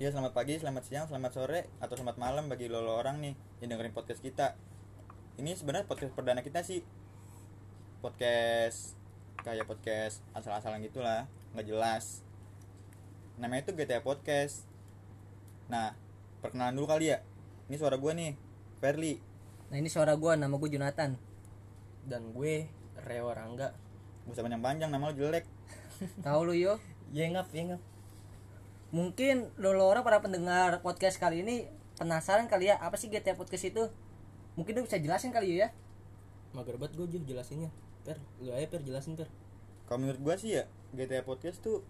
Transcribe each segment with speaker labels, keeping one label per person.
Speaker 1: Ya selamat pagi, selamat siang, selamat sore, atau selamat malam bagi lo, lo orang nih yang dengerin podcast kita. Ini sebenarnya podcast perdana kita sih. Podcast kayak podcast asal-asalan gitulah, nggak jelas. Namanya itu GTA Podcast. Nah, perkenalan dulu kali ya. Ini suara gue nih, Verly.
Speaker 2: Nah ini suara gue, nama gue Jonathan
Speaker 3: dan gue Reo Rangga
Speaker 1: Gak usah panjang-panjang, nama lo jelek.
Speaker 2: Tahu lu yo
Speaker 3: yengap yengap
Speaker 2: Mungkin lo, lo orang para pendengar podcast kali ini Penasaran kali ya, apa sih GTA Podcast itu? Mungkin lu bisa jelasin kali ya
Speaker 3: mager banget gue juga jelasinnya per lu aja per jelasin per
Speaker 1: Kalau menurut gue sih ya, GTA Podcast tuh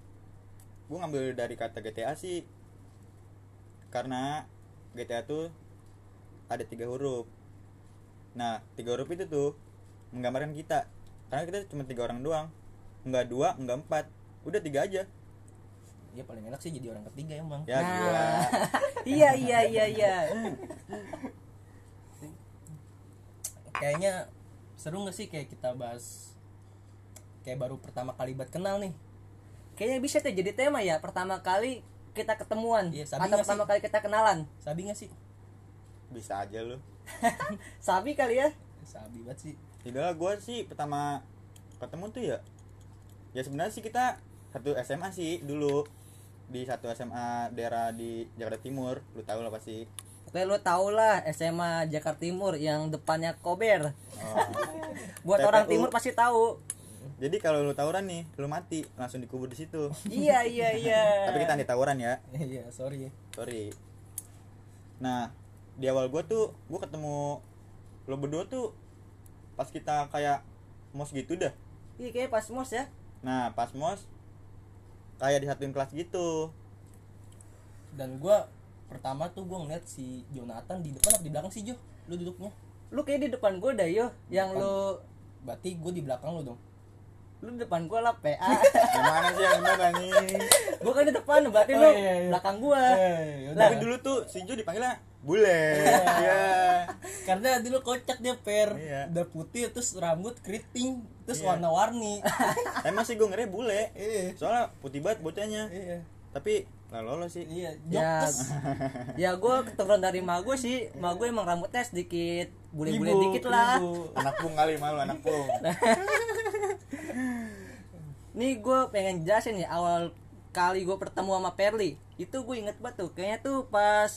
Speaker 1: gue ngambil dari kata GTA sih karena GTA tuh ada tiga huruf. Nah, tiga huruf itu tuh menggambarkan kita. Karena kita cuma tiga orang doang, nggak dua, nggak empat, udah tiga aja.
Speaker 3: Ya paling enak sih jadi orang ketiga emang.
Speaker 1: Ya gila.
Speaker 2: Nah, iya iya iya. Iya
Speaker 3: kayaknya seru gak sih kayak kita bahas kayak baru pertama kali buat kenal nih?
Speaker 2: Kayaknya bisa tuh jadi tema ya Pertama kali kita ketemuan
Speaker 3: Iya, sabi
Speaker 2: Atau
Speaker 3: nggak
Speaker 2: pertama
Speaker 3: sih?
Speaker 2: kali kita kenalan.
Speaker 3: Sabi gak sih?
Speaker 1: Bisa aja lu.
Speaker 2: Sabi kali ya?
Speaker 3: Sabi banget sih.
Speaker 1: Tidak gue sih pertama ketemu tuh ya. Ya sebenarnya sih kita satu SMA sih dulu di satu SMA daerah di Jakarta Timur, lu tahu lah pasti.
Speaker 2: Oke lu tau lah SMA Jakarta Timur yang depannya Kober
Speaker 1: Oh.
Speaker 2: Buat
Speaker 1: TPU.
Speaker 2: orang timur pasti tahu
Speaker 1: Jadi kalau lu tawuran nih, lu mati langsung dikubur di situ.
Speaker 2: Iya iya iya
Speaker 1: Tapi kita anti tawuran ya.
Speaker 3: iya sorry
Speaker 1: Sorry. Nah, di awal gua tuh gua ketemu lo berdua tuh pas kita kayak mos gitu dah.
Speaker 2: Iya kayak pas mos ya
Speaker 1: Nah, pas mos kayak disatuin kelas gitu.
Speaker 3: dan gue pertama tuh gue ngeliat si Jonathan di depan apa di belakang sih Jo lu duduknya
Speaker 2: Lu kayak di depan gue dah yo Yang
Speaker 3: Depan.
Speaker 2: lu
Speaker 3: berarti gue di belakang lu dong
Speaker 2: Lu di depan gue lah PA
Speaker 1: Gimana sih yang benar nih?
Speaker 2: Gue kan di depan berarti
Speaker 3: Oh,
Speaker 2: lu
Speaker 3: iya, iya.
Speaker 2: belakang gue
Speaker 3: Eh,
Speaker 1: Tapi dulu tuh si Jo dipanggilnya bule. Iya.
Speaker 3: karena dulu kocak dia per
Speaker 1: Iya.
Speaker 3: udah putih terus rambut keriting terus
Speaker 1: Iya.
Speaker 3: warna-warni
Speaker 1: Emang sih gue ngeri bule.
Speaker 3: iya
Speaker 1: Soalnya putih banget bocahnya.
Speaker 3: iya
Speaker 1: Tapi lah lolos sih.
Speaker 3: iya
Speaker 2: Ya,
Speaker 3: jokes
Speaker 2: ya gue keturunan dari ma gue sih Ma gue emang rambutnya sedikit Bule-bule
Speaker 3: Ibu,
Speaker 2: dikit lah
Speaker 3: ibu.
Speaker 1: Anak pung kali malu anak pung.
Speaker 2: Nih gue pengen jelasin ya Awal kali gue bertemu sama Perli Itu gue inget banget tuh Kayaknya tuh pas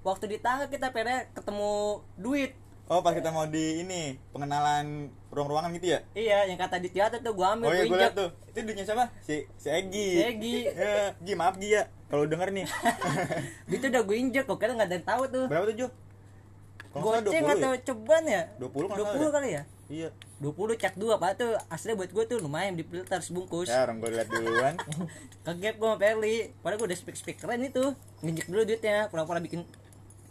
Speaker 2: Waktu di tangga kita Perli ketemu duit
Speaker 1: Oh pas kita mau di ini pengenalan ruang-ruangan gitu ya?
Speaker 2: Iya yang kata di teater tuh gue ambil
Speaker 1: Oh iya
Speaker 2: gue
Speaker 1: gue liat tuh. Itu duitnya siapa? Si si Egi.
Speaker 2: Si Egi.
Speaker 1: Ya, Gi maaf Gi ya. Kalau denger nih.
Speaker 2: Itu udah gue injek kok Kira gak ada yang tahu tuh
Speaker 1: Berapa tuh Jo? Nggak salah
Speaker 2: Goceng
Speaker 1: 20
Speaker 2: atau
Speaker 1: ya?
Speaker 2: ceban ya
Speaker 1: 20 kalau nggak
Speaker 2: 20
Speaker 1: salah
Speaker 2: kali ya
Speaker 1: Iya.
Speaker 2: 20 cek 2 Pak tuh aslinya buat gue tuh lumayan di filter sebungkus
Speaker 1: Ya orang gue liat duluan.
Speaker 2: Kegap gue sama Perli Padahal gue udah speak speak keren itu Nginjek dulu duitnya Pura-pura bikin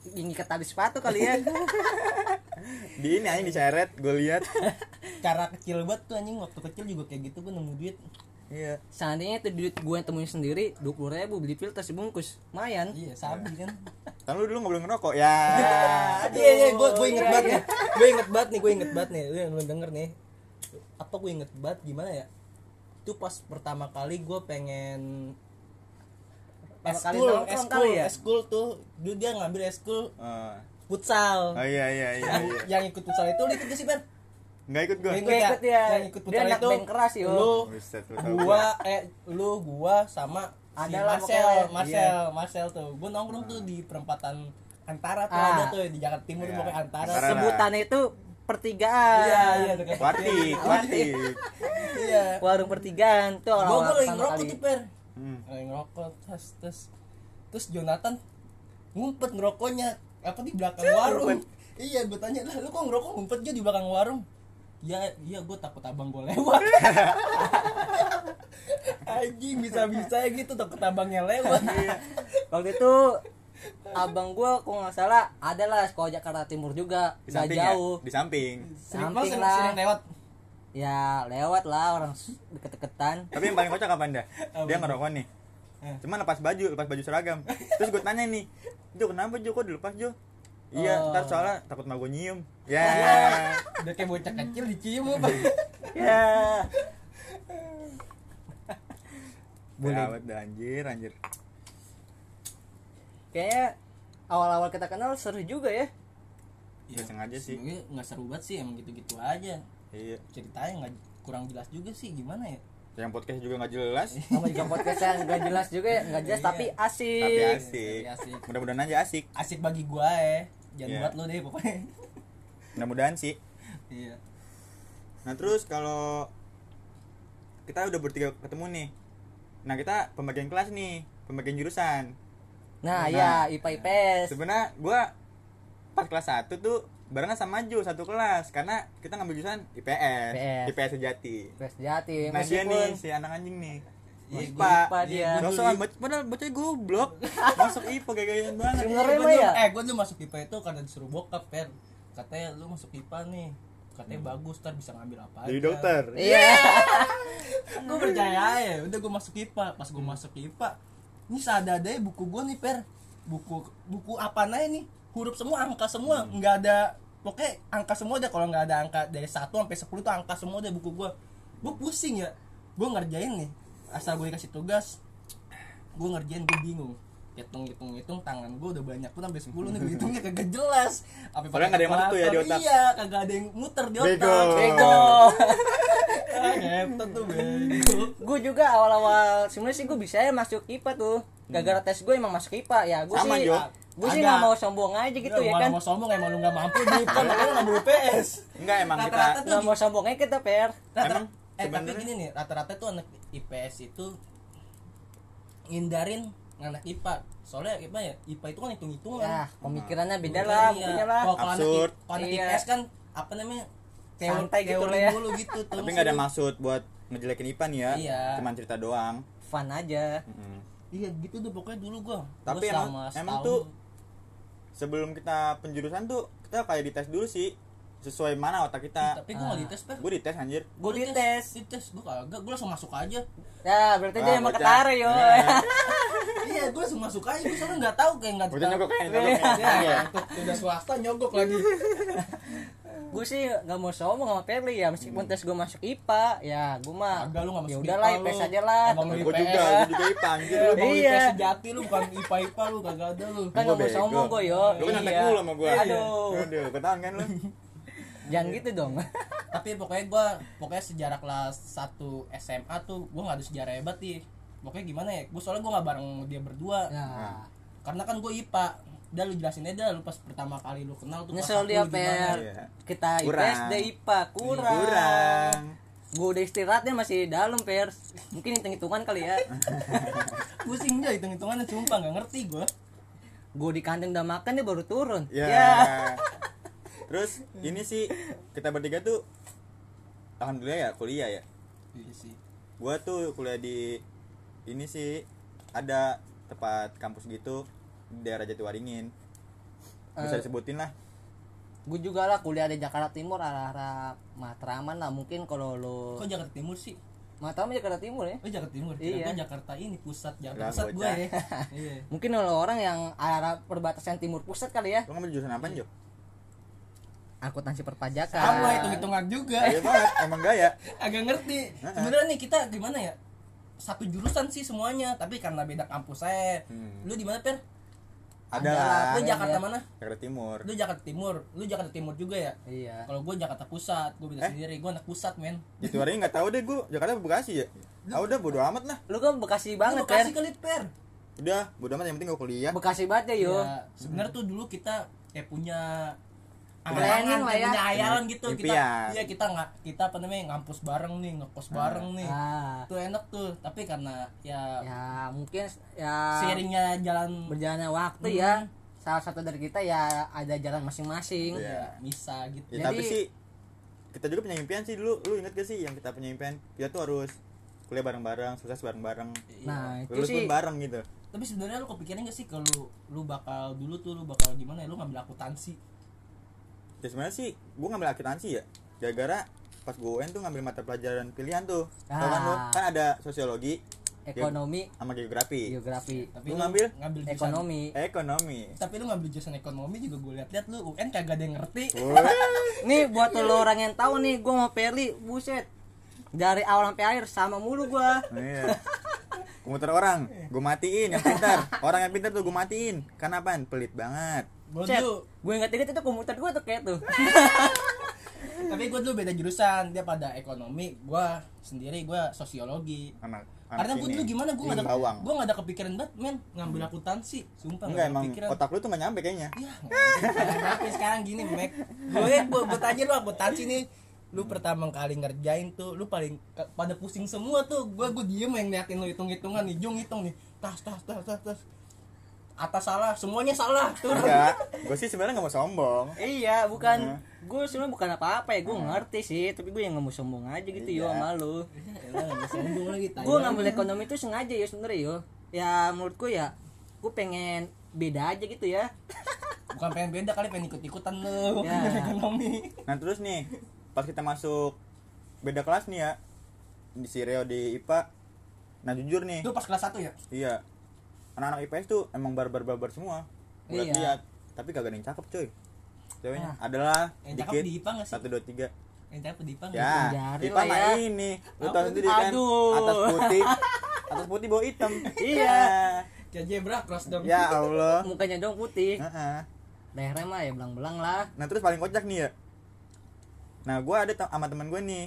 Speaker 2: Ngikat tali sepatu kali ya.
Speaker 1: Di ini aja diseret gue lihat.
Speaker 3: cara kecil banget tuh anjing waktu kecil juga kayak gitu gue nemu duit.
Speaker 1: Iya.
Speaker 2: Seandainya itu duit gue yang temuin sendiri 20 ribu beli filter sebungkus. Lumayan.
Speaker 3: Iya sabi kan.
Speaker 1: Kan lu dulu nggak boleh ngerokok. Ya.
Speaker 3: iya iya gue gue inget banget nih. Gue inget banget nih gue inget banget nih. Lu yang lu denger nih. Apa gue inget banget? Gimana ya? Itu pas pertama kali gue pengen eskul eskul
Speaker 2: ya?
Speaker 3: eskul tuh dulu dia ngambil eskul
Speaker 1: Oh,
Speaker 3: futsal
Speaker 1: oh iya iya iya. iya.
Speaker 3: yang ikut futsal itu lu ikut gak sih Ben?
Speaker 1: Nggak ikut gue.
Speaker 3: Nggak
Speaker 2: Gue ikut ya.
Speaker 3: yang ikut
Speaker 2: Dia
Speaker 3: futsal
Speaker 2: anak
Speaker 3: itu
Speaker 2: band keras, yo.
Speaker 3: lu gua eh lu gua sama si
Speaker 2: Adalah
Speaker 3: Marcel
Speaker 2: pokoknya.
Speaker 3: Marcel Marcel tuh gua nongkrong tuh di perempatan antara tuh
Speaker 2: Ah.
Speaker 3: ada tuh di Jakarta Timur
Speaker 1: Iya.
Speaker 3: pokoknya antara
Speaker 1: Antara.
Speaker 2: Sebutannya itu pertigaan
Speaker 3: iya iya dekat
Speaker 1: watik.
Speaker 3: iya
Speaker 2: Warung pertigaan tuh
Speaker 3: gua
Speaker 2: orang-orang
Speaker 3: gua lagi ngerokok
Speaker 2: kali.
Speaker 3: tuh per
Speaker 1: Hmm.
Speaker 3: lagi ngerokok terus terus terus Jonathan ngumpet ngerokoknya apa di belakang warung iya gua tanya lah lu kok ngerokok ngumpet aja di belakang warung ya iya gua takut abang gua lewat anjing bisa bisa gitu takut abangnya lewat
Speaker 2: Waktu itu abang gua kok nggak salah adalah sekolah Jakarta Timur juga
Speaker 1: Di
Speaker 2: nggak
Speaker 1: ya?
Speaker 2: jauh
Speaker 1: Di samping.
Speaker 3: sering
Speaker 2: Samping
Speaker 3: sering,
Speaker 2: lah.
Speaker 3: sering lewat
Speaker 2: ya lewat lah orang deket-deketan
Speaker 1: Tapi yang paling kocak kapan dah? Dia
Speaker 3: Apa?
Speaker 1: ngerokok nih.
Speaker 3: Eh.
Speaker 1: Cuman lepas baju, lepas baju seragam. Terus gue tanya nih, Jo kenapa Jo kok dilepas Jo? Iya,
Speaker 3: Oh.
Speaker 1: ntar soalnya takut mau gue nyium. Ya.
Speaker 3: udah kayak bocah kecil dicium apa
Speaker 2: ya
Speaker 1: Boleh. dah anjir, anjir.
Speaker 2: kayaknya awal-awal kita kenal seru juga ya
Speaker 1: Nggak sengaja sih.
Speaker 3: nggak seru banget sih emang gitu-gitu aja
Speaker 1: iya.
Speaker 3: Ceritanya nggak kurang jelas juga sih gimana ya?
Speaker 1: Yang podcast juga nggak jelas.
Speaker 2: Sama juga podcastnya nggak jelas juga ya nggak jelas
Speaker 3: Iya.
Speaker 2: tapi asik.
Speaker 1: Tapi asik.
Speaker 3: Asik.
Speaker 1: mudah-mudahan aja asik.
Speaker 3: Asik bagi gua ya. Jangan
Speaker 1: Iya.
Speaker 3: buat lo deh pokoknya.
Speaker 1: Mudah-mudahan sih.
Speaker 3: Iya.
Speaker 1: Nah terus kalau kita udah bertiga ketemu nih. Nah kita pembagian kelas nih pembagian jurusan.
Speaker 2: Nah,
Speaker 1: Nah.
Speaker 2: ya IPA IPS
Speaker 1: sebenarnya gua pas kelas 1 tuh barengan sama Ju satu kelas karena kita ngambil jurusan IPS
Speaker 2: IPS.
Speaker 1: IPS sejati
Speaker 2: IPS jati
Speaker 1: nah dia nih si anak anjing nih
Speaker 3: Iya,
Speaker 1: IPA
Speaker 2: IPA dia.
Speaker 1: Baca, padahal bacanya goblok Masuk IPA gaya-gayaan banget
Speaker 2: Sebenarnya
Speaker 3: Gua
Speaker 2: ya?
Speaker 3: eh gua dulu masuk IPA itu karena disuruh bokap per katanya lu masuk IPA nih katanya bagus ntar bisa ngambil apa aja
Speaker 1: Jadi dokter
Speaker 2: iya
Speaker 3: gue percaya ya udah gue masuk IPA pas gue masuk IPA ini sadadanya buku gue nih per buku buku apa aja nih huruf semua angka semua nggak ada pokoknya angka semua deh kalau nggak ada angka dari 1 sampai 10 tuh angka semua deh buku gue gue pusing ya gue ngerjain nih asal gue dikasih tugas gue ngerjain gue bingung. Hitung hitung hitung tangan gue udah banyak pun sampai 10 nih hitungnya kagak jelas. Apa
Speaker 1: nggak ada yang muter tuh ya di otak.
Speaker 3: iya kagak ada yang muter di otak.
Speaker 1: Bego.
Speaker 2: bego.
Speaker 3: Ah, ngetot tuh bego.
Speaker 2: Gue juga awal-awal sebenarnya sih gue bisa ya masuk IPA tuh. Gara-gara tes gue emang masuk IPA ya gue sih
Speaker 1: Jo.
Speaker 2: Gue sih nggak mau sombong aja gitu ya kan.
Speaker 3: mau sombong emang lu gak mampu di IPA makanya ngambil UPS
Speaker 1: Enggak emang kita
Speaker 3: Rata-rata tuh
Speaker 2: nggak mau sombong aja kita per.
Speaker 3: Rata-
Speaker 1: Emang?
Speaker 3: eh tapi
Speaker 1: sebenarnya-
Speaker 3: gini nih rata-rata tuh anak IPS itu ngindarin anak IPA soalnya IPA ya IPA itu kan hitung-hitungan.
Speaker 2: Ya pemikirannya beda
Speaker 3: Iya.
Speaker 2: lah punya lah.
Speaker 3: Kalau kalau anak,
Speaker 1: Absurd.
Speaker 3: Kalau anak
Speaker 2: Iya.
Speaker 3: IPS kan apa namanya teori,
Speaker 2: Santai gitu
Speaker 3: teori
Speaker 2: lah ya.
Speaker 3: dulu gitu
Speaker 1: Tapi nggak ada maksud buat ngejelekin IPA nih ya.
Speaker 3: Iya.
Speaker 1: Cuman cerita doang.
Speaker 2: Fun aja.
Speaker 1: Mm-mm.
Speaker 3: iya gitu tuh pokoknya dulu gua.
Speaker 1: Tapi
Speaker 3: Gua
Speaker 1: emang-
Speaker 3: selama
Speaker 1: emang
Speaker 3: setahun
Speaker 1: tuh- Sebelum kita penjurusan tuh Kita kayak dites dulu sih Sesuai mana otak kita.
Speaker 3: Tapi gua nggak
Speaker 2: Ah.
Speaker 3: dites per
Speaker 1: Gue dites anjir.
Speaker 2: Gue dites
Speaker 3: dites. gua kagak gua langsung masuk aja.
Speaker 2: Ya berarti dia emang
Speaker 1: bocah.
Speaker 2: ketara yo.
Speaker 1: Iya.
Speaker 3: iya gua langsung masuk aja. Gua soalnya nggak tahu kayak nggak
Speaker 1: Bocah nyogok kayak nyogok
Speaker 3: Ya,
Speaker 1: kayak.
Speaker 3: udah swasta nyogok lagi.
Speaker 2: gue sih nggak mau sombong sama Perli ya meskipun tes gue masuk IPA ya gue mah
Speaker 3: Agak lu
Speaker 2: ya
Speaker 3: masuk
Speaker 2: udahlah
Speaker 3: IPA,
Speaker 2: IPS
Speaker 3: lu.
Speaker 2: aja lah
Speaker 1: Gue
Speaker 3: IPS.
Speaker 1: juga, gue juga IPA anjir lu
Speaker 2: Iya.
Speaker 3: IPS sejati lu bukan IPA IPA lu kagak ada lu.
Speaker 2: kan nggak mau sombong gue yo
Speaker 1: Lu kan nyontek
Speaker 2: Iya.
Speaker 1: mulu sama gue
Speaker 2: aduh
Speaker 1: Aduh, ketahuan kan lu
Speaker 2: jangan gitu dong
Speaker 3: Tapi pokoknya gua pokoknya sejarah kelas 1 SMA tuh gua nggak ada sejarah hebat nih. Pokoknya gimana ya? Gua soalnya gua nggak bareng dia berdua.
Speaker 2: nah
Speaker 3: Karena kan gua IPA. Udah lu jelasin aja lu pas pertama kali lu kenal tuh
Speaker 2: nyesel dia per
Speaker 1: Iya.
Speaker 2: kita. IPS dia IPA kurang,
Speaker 1: Kurang
Speaker 2: gue udah istirahatnya masih dalam per mungkin hitung hitungan kali ya
Speaker 3: Pusing aja hitung-hitungannya sumpah nggak ngerti gua.
Speaker 2: gue di kandang udah makan dia baru turun
Speaker 1: Ya. Terus ini sih kita bertiga tuh alhamdulillah ya kuliah ya.
Speaker 3: Iya sih.
Speaker 1: Gua tuh kuliah di ini sih ada tempat kampus gitu daerah Jatiwaringin. Bisa
Speaker 2: Eh.
Speaker 1: disebutin lah.
Speaker 2: gue juga lah kuliah di Jakarta Timur arah-arah Matraman lah mungkin kalau lo
Speaker 3: Kok Jakarta Timur sih?
Speaker 2: Matraman Jakarta Timur ya
Speaker 3: Oh Jakarta Timur.
Speaker 2: Iya.
Speaker 3: Iya. Jakarta ini pusat Jakarta pusat gue ya. Iya.
Speaker 2: mungkin kalau orang yang arah perbatasan timur pusat kali ya
Speaker 1: Lu ngambil jurusan apa, Jo?
Speaker 2: akuntansi perpajakan
Speaker 3: Sama hitung-hitungan juga.
Speaker 1: Iya banget, emang gaya.
Speaker 3: Agak ngerti. Sebenarnya nih kita gimana ya? Satu jurusan sih semuanya, tapi karena beda kampus saya.
Speaker 1: Hmm.
Speaker 3: Lu di mana, Per?
Speaker 1: Ada lah.
Speaker 3: Lu. Jakarta mana?
Speaker 1: Jakarta Timur.
Speaker 3: Lu Jakarta Timur. Lu Jakarta Timur juga ya?
Speaker 2: iya
Speaker 3: Kalau gue Jakarta Pusat, gue beda
Speaker 1: Eh?
Speaker 3: sendiri. Gue anak pusat, men.
Speaker 1: Jatiwaringin nggak tahu deh gua Jakarta Bekasi ya. Ah udah bodo amat lah.
Speaker 2: lu kan Bekasi
Speaker 3: Lu
Speaker 2: banget
Speaker 3: Bekasi
Speaker 2: kan
Speaker 3: kali, Per.
Speaker 1: Udah, bodo amat yang penting gua kuliah.
Speaker 2: Bekasi banget ya yo
Speaker 3: Ya, sebenarnya tuh dulu kita kayak punya
Speaker 2: Planning lah ya.
Speaker 3: punya hayalan gitu kita
Speaker 1: Impian.
Speaker 3: iya kita nggak kita apa namanya ngampus bareng nih ngekos bareng nih
Speaker 2: ah
Speaker 3: tuh enak tuh tapi karena ya,
Speaker 2: ya mungkin ya
Speaker 3: seiringnya jalan
Speaker 2: berjalannya waktu ya salah satu dari kita ya ada jalan masing-masing
Speaker 1: Iya.
Speaker 3: ya bisa gitu
Speaker 1: Ya,
Speaker 2: Jadi-
Speaker 1: tapi sih kita juga punya impian sih dulu. Lu inget gak sih yang kita punya impian? Kita tuh harus kuliah bareng-bareng, sukses bareng-bareng.
Speaker 2: nah itu
Speaker 1: Lulus
Speaker 2: sih
Speaker 1: pun bareng gitu.
Speaker 3: tapi sebenarnya lu kepikiran gak sih kalau lu bakal dulu tuh lu bakal gimana ya lu ngambil akuntansi
Speaker 1: Ya sebenarnya sih gua ngambil akuntansi ya. Gara-gara pas gua UN tuh ngambil mata pelajaran pilihan tuh. Kan lu?
Speaker 2: Ah.
Speaker 1: Kan ada sosiologi
Speaker 2: ekonomi
Speaker 1: sama geografi.
Speaker 2: geografi
Speaker 3: tapi
Speaker 1: Lu ngambil?
Speaker 3: ngambil jurusan-
Speaker 2: ekonomi
Speaker 1: Ekonomi.
Speaker 3: tapi lu ngambil jurusan ekonomi juga gue liat-liat lu UN kagak ada yang ngerti
Speaker 2: nih buat lo orang yang tahu nih gue mau Perli buset dari awal sampai akhir sama mulu gua
Speaker 1: Iya. komputer orang gue matiin yang pintar orang yang pintar tuh gue matiin karena apaan pelit banget
Speaker 3: Gue
Speaker 2: gue inget-inget itu komputer gue tuh kayak tuh
Speaker 3: tapi gue dulu beda jurusan. Dia pada ekonomi, gue sendiri gue sosiologi.
Speaker 1: anak
Speaker 3: Karena gue dulu gimana gue gak ada gue gak ada kepikiran banget men ngambil akuntansi. Sumpah
Speaker 1: enggak emang
Speaker 3: kepikiran.
Speaker 1: otak lu tuh gak nyampe kayaknya
Speaker 3: Iya, tapi sekarang gini, Mek. Gue gue gue tanya lu akuntansi nih. Lu pertama kali ngerjain tuh, lu paling pada pusing semua tuh. Gue gue diem yang liatin lu hitung-hitungan nih, Jung hitung nih. Tas tas tas tas tas. Atas salah, semuanya salah tuh.
Speaker 1: enggak gue sih sebenarnya gak mau sombong
Speaker 2: iya bukan
Speaker 1: Nah.
Speaker 2: gue sebenarnya bukan apa-apa ya gue ngerti sih tapi gue yang nggak mau sombong aja gitu yo
Speaker 1: Iya.
Speaker 2: sama lu
Speaker 3: Elah, nggak sombong lagi. tai
Speaker 2: gue ngambil ekonomi itu sengaja ya sebenarnya yo ya menurut gue ya gue pengen beda aja gitu ya
Speaker 3: Bukan pengen beda kali pengen ikut-ikutan lu.
Speaker 2: Ya.
Speaker 3: Ekonomi.
Speaker 1: nah terus nih pas kita masuk beda kelas nih ya di si Reo di IPA nah jujur nih
Speaker 3: Itu pas kelas 1 ya?
Speaker 1: iya anak-anak IPS tuh emang barbar-barbar semua. Gua
Speaker 2: Iya.
Speaker 1: lihat. Tapi kagak ada yang cakep coy ceweknya
Speaker 2: Ah.
Speaker 1: adalah
Speaker 3: Yang
Speaker 1: dikit.
Speaker 3: di IPA
Speaker 1: satu dua tiga.
Speaker 3: Yang cakep di IPA
Speaker 1: ya
Speaker 2: Jari
Speaker 1: IPA mah
Speaker 2: ya.
Speaker 1: ini. Lu
Speaker 3: tuh?
Speaker 1: sendiri kan? Atas putih. Atas putih bawah hitam.
Speaker 2: Iya.
Speaker 3: Kayak zebra cross dong.
Speaker 1: ya Allah.
Speaker 2: Mukanya dong putih.
Speaker 1: Heeh.
Speaker 2: lehernya mah ya belang-belang lah.
Speaker 1: Nah terus paling kocak nih ya. Nah gue ada sama teman gue nih.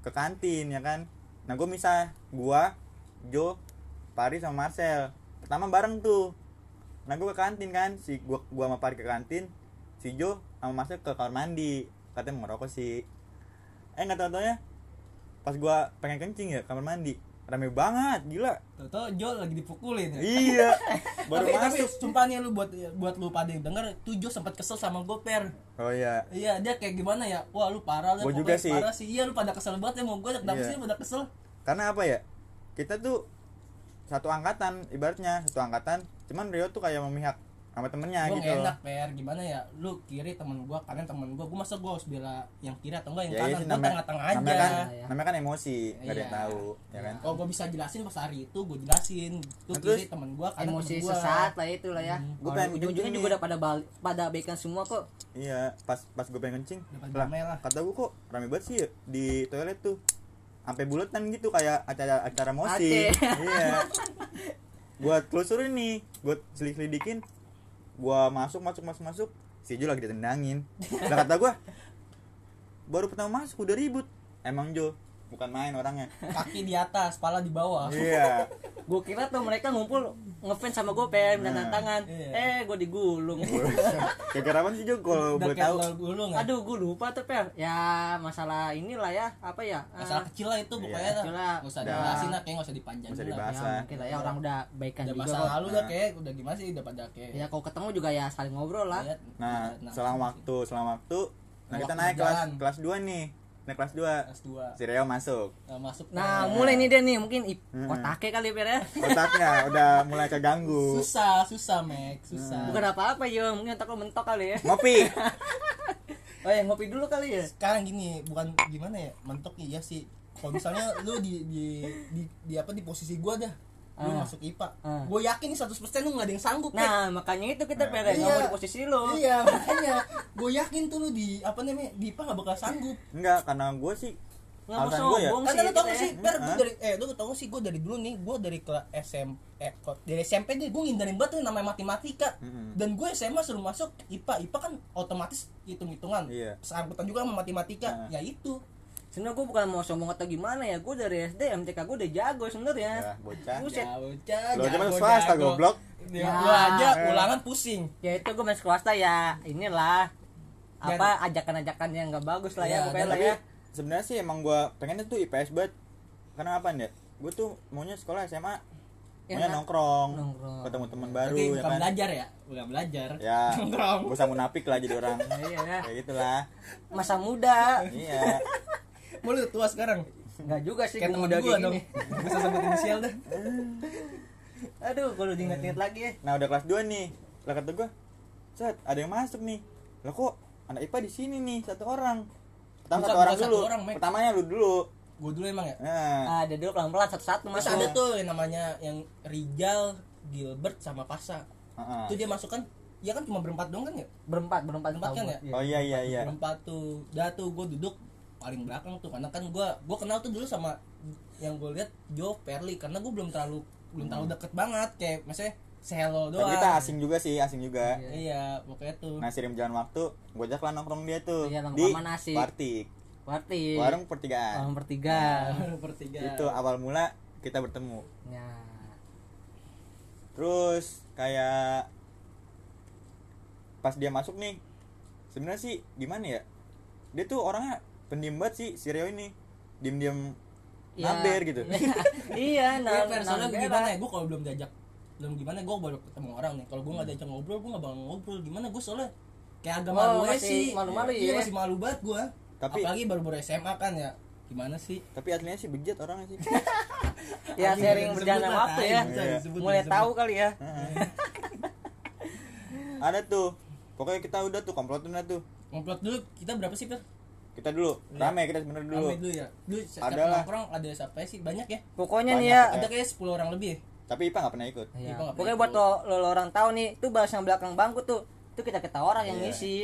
Speaker 1: Ke kantin ya kan? Nah gue misah. Gue Jo Pari sama Marcel Pertama bareng tuh. Nah gue ke kantin kan Si gua, gua sama Pari ke kantin Si Jo sama Marcel ke kamar mandi Katanya mau ngerokok sih. Eh gak tau ya Pas gue pengen kencing ya kamar mandi Rame banget gila.
Speaker 3: Toto Jo lagi dipukulin ya.
Speaker 1: Iya Baru
Speaker 3: tapi, tapi
Speaker 1: masuk.
Speaker 3: sumpah nih lu buat buat lu pada yang denger tuh Jo sempat kesel sama gue per.
Speaker 1: Oh iya.
Speaker 3: Iya dia kayak gimana ya? Wah lu parah lu
Speaker 1: Gua juga sih.
Speaker 3: parah sih. Iya lu pada kesel banget ya mau gue kenapa
Speaker 1: Iya.
Speaker 3: sih pada kesel.
Speaker 1: Karena apa ya? Kita tuh satu angkatan ibaratnya satu angkatan. Cuman Rio tuh kayak memihak sama temennya
Speaker 3: gue
Speaker 1: gitu.
Speaker 3: enak per gimana ya? Lu kiri temen gue kanan temen gue gue masa gue harus bela yang kiri atau enggak yang
Speaker 1: ya iya
Speaker 3: kanan? gue
Speaker 1: namanya,
Speaker 3: tengah-tengah aja.
Speaker 1: namanya kan
Speaker 2: Ya.
Speaker 1: namanya kan emosi nggak ada yang
Speaker 3: Iya.
Speaker 1: tahu ya kan?
Speaker 3: Kalau gue bisa jelasin pas hari itu gue jelasin. Lu
Speaker 1: Nah,
Speaker 3: kiri temen gue kanan
Speaker 2: emosi
Speaker 3: temen gua.
Speaker 2: sesaat lah itu lah ya.
Speaker 3: Hmm.
Speaker 1: Gua pengen
Speaker 2: ujung-ujungnya juga udah pada balik pada baikan semua kok.
Speaker 1: Iya pas pas gue pengen kencing. Lah kata gue kok rame banget sih ya di toilet tuh sampai buletan gitu kayak acara acara mosi. Iya. Gua telusurin nih gua selik selidikin gua masuk masuk masuk masuk si Jo lagi ditendangin. Lah kata gua baru pertama masuk udah ribut. Emang Jo bukan main orangnya.
Speaker 3: Kaki di atas pala di bawah.
Speaker 1: Iya.
Speaker 2: Gue kira tuh mereka ngumpul ngefans sama gue pengen
Speaker 1: Nah,
Speaker 2: dan tangan.
Speaker 3: iya.
Speaker 2: eh gue digulung.
Speaker 1: Apa sih Jo kalau boleh
Speaker 3: kayak
Speaker 1: tahu.
Speaker 3: lo dulu nggak
Speaker 2: aduh gue lupa tuh per ya masalah inilah ya apa ya?
Speaker 3: Masalah
Speaker 2: Ah,
Speaker 3: kecil lah itu pokoknya lah
Speaker 2: Kecil lah.
Speaker 3: nggak usah dijelasin lah kayak nggak usah dipanjangin
Speaker 1: Nggak usah
Speaker 3: lah.
Speaker 1: dibahas.
Speaker 2: ya
Speaker 1: lah.
Speaker 2: mungkin lah ya orang udah baikan
Speaker 3: udah
Speaker 2: juga
Speaker 3: masa lalu
Speaker 1: Nah.
Speaker 3: kayak udah gimana sih udah pada kayak
Speaker 2: ya kalau ketemu juga ya saling ngobrol lah.
Speaker 3: Iya.
Speaker 1: nah selang waktu selang waktu. Nah kita naik kelas kelas 2 nih naik kelas 2
Speaker 3: kelas dua.
Speaker 1: Si Reo masuk.
Speaker 3: Nah, masuk.
Speaker 2: Nah
Speaker 3: ke-
Speaker 2: mulai nih dia nih mungkin ip-
Speaker 1: Hmm.
Speaker 2: otaknya kali per ya.
Speaker 1: Otaknya udah mulai keganggu.
Speaker 3: Susah susah mek susah.
Speaker 2: Bukan apa-apa yo mungkin otak lo mentok kali ya.
Speaker 1: Ngopi.
Speaker 2: Oh ya ngopi dulu kali ya.
Speaker 3: Sekarang gini bukan gimana ya? Mentok iya sih. Kalau misalnya lu di di di, di apa di posisi gua dah lu
Speaker 2: Ah.
Speaker 3: masuk IPA
Speaker 2: Ah.
Speaker 3: gue yakin nih 100% lu gak ada yang sanggup
Speaker 2: nah makanya itu kita
Speaker 1: Nah,
Speaker 2: per nggak mau di posisi lo
Speaker 3: iya makanya gue yakin tuh lu di apa namanya di IPA gak bakal sanggup
Speaker 1: enggak karena gue sih
Speaker 2: nggak mau
Speaker 1: alasan gue ya
Speaker 2: sombong
Speaker 3: Karena lu tau gak
Speaker 2: ya.
Speaker 3: sih, Per, gue
Speaker 1: Hah?
Speaker 3: dari, eh lu tau gak sih, gue dari dulu nih, gue dari kelas SM, eh, kok dari SMP deh, gue ngindarin banget tuh yang namanya matematika. Dan gue SMA suruh masuk IPA, IPA kan otomatis hitung-hitungan
Speaker 1: Iya.
Speaker 3: Sangkutan juga sama matematika,
Speaker 1: Nah.
Speaker 3: ya itu
Speaker 2: sebenarnya gue bukan mau sombong atau gimana ya gue dari SD MTK gue udah jago sebenarnya.
Speaker 1: Ya bocah.
Speaker 2: Buset.
Speaker 3: Ya bocah,
Speaker 1: Lo aja
Speaker 3: jago,
Speaker 1: masuk swasta,
Speaker 3: jago.
Speaker 1: goblok.
Speaker 3: Ya,
Speaker 2: Ya.
Speaker 3: Aja
Speaker 1: Eh.
Speaker 3: ulangan pusing.
Speaker 2: Ya itu gue main swasta ya. Inilah apa ajakan-ajakan yang nggak bagus lah
Speaker 3: Ya,
Speaker 2: ya, pokoknya lah
Speaker 1: tapi
Speaker 2: ya.
Speaker 1: Sebenarnya sih emang gue pengennya tuh IPS banget. Karena apa ya gue tuh maunya sekolah SMA
Speaker 2: Ya,
Speaker 1: maunya
Speaker 2: nah,
Speaker 1: nongkrong,
Speaker 2: nongkrong.
Speaker 1: ketemu teman baru
Speaker 3: Berarti
Speaker 1: ya
Speaker 3: bukan
Speaker 1: kan?
Speaker 3: belajar ya, bukan belajar.
Speaker 1: Ya
Speaker 3: Nongkrong.
Speaker 1: gue usah munafik lah jadi orang.
Speaker 2: Iya ya
Speaker 1: kayak gitulah.
Speaker 2: Masa muda.
Speaker 1: Iya
Speaker 3: Mau lu tua sekarang.
Speaker 2: Nggak juga sih
Speaker 3: Kayak
Speaker 2: gue
Speaker 3: temen
Speaker 2: muda
Speaker 3: gue
Speaker 2: kayak
Speaker 3: dong. Bisa sebut inisial dah.
Speaker 2: Aduh kalau diinget-inget lagi ya.
Speaker 1: Nah udah kelas 2 nih. Lah kata gue set ada yang masuk nih. Lah kok anak IPA di sini nih satu orang. Pertama satu orang dulu. pertamanya lu dulu.
Speaker 3: Gue dulu emang ya?
Speaker 1: Nah.
Speaker 2: Ada dulu pelan-pelan satu-satu
Speaker 3: Terus
Speaker 2: masuk.
Speaker 3: ada tuh yang namanya yang Rijal, Gilbert sama Pasa.
Speaker 1: heeh.
Speaker 3: Itu dia masuk kan? Ya kan cuma berempat doang kan ya?
Speaker 2: berempat berempat
Speaker 3: Berempat kan
Speaker 2: gua.
Speaker 3: ya?
Speaker 2: Iya.
Speaker 1: oh iya iya iya.
Speaker 3: Berempat tuh. Dah tuh gue duduk paling belakang tuh karena kan gue gue kenal tuh dulu sama yang gue lihat Jo Perli karena gue belum terlalu belum terlalu deket banget kayak maksudnya
Speaker 1: Tapi
Speaker 3: doang.
Speaker 1: kita asing juga sih asing juga.
Speaker 3: Iya. Pokoknya tuh.
Speaker 1: Nah sering jalan waktu gue ajak lah nongkrong dia tuh.
Speaker 2: Iya, nongkrong
Speaker 1: di
Speaker 2: mana sih?
Speaker 1: Partik
Speaker 2: Berarti
Speaker 1: warung pertigaan.
Speaker 2: Orang bertiga.
Speaker 3: bertiga
Speaker 1: itu awal mula kita bertemu.
Speaker 2: Ya.
Speaker 1: terus kayak pas dia masuk nih sebenarnya sih gimana ya? Dia tuh orangnya pendiam banget sih si Rio ini. Diem
Speaker 2: Ya.
Speaker 1: naber gitu.
Speaker 2: Iya,
Speaker 3: Iya,
Speaker 2: nah,
Speaker 3: Fer, soalnya gimana ya, gue kalau belum diajak belum gimana gue baru ketemu orang nih. Kalau gue nggak diajak ngobrol gue nggak bakal ngobrol. Gimana gue soalnya? Kayak agak
Speaker 2: Oh,
Speaker 3: malu aja sih.
Speaker 2: malu-malu
Speaker 3: iya
Speaker 2: ya?
Speaker 3: masih malu banget gue
Speaker 1: Tapi-
Speaker 3: apalagi baru-baru SMA kan ya. Gimana sih?
Speaker 1: Tapi aslinya sih bejat orangnya sih.
Speaker 2: Ya
Speaker 3: disebut
Speaker 2: berjalan waktu ya.
Speaker 1: Iya.
Speaker 3: disebut,
Speaker 2: Mulai
Speaker 3: disebut.
Speaker 2: tahu kali ya.
Speaker 1: ada tuh. Pokoknya kita udah tuh komplotin tuh.
Speaker 3: Ngobrol dulu kita berapa sih Fer?
Speaker 1: Kita dulu rame kita sebenarnya dulu
Speaker 3: Rame dulu ya dulu setiap
Speaker 1: Ada lah.
Speaker 3: nongkrong ada siapa sih banyak ya
Speaker 2: Pokoknya nih
Speaker 1: Banyak,
Speaker 2: ya.
Speaker 3: ada kayak 10 orang lebih ya
Speaker 1: tapi Ipa nggak pernah ikut
Speaker 2: Iya.
Speaker 3: Iya, nggak
Speaker 2: Pokoknya
Speaker 3: pernah
Speaker 2: buat lo, lo, lo orang tahu nih, itu bahas yang belakang bangku tuh. Itu kita kita orang yang
Speaker 1: Iya.
Speaker 2: ngisi.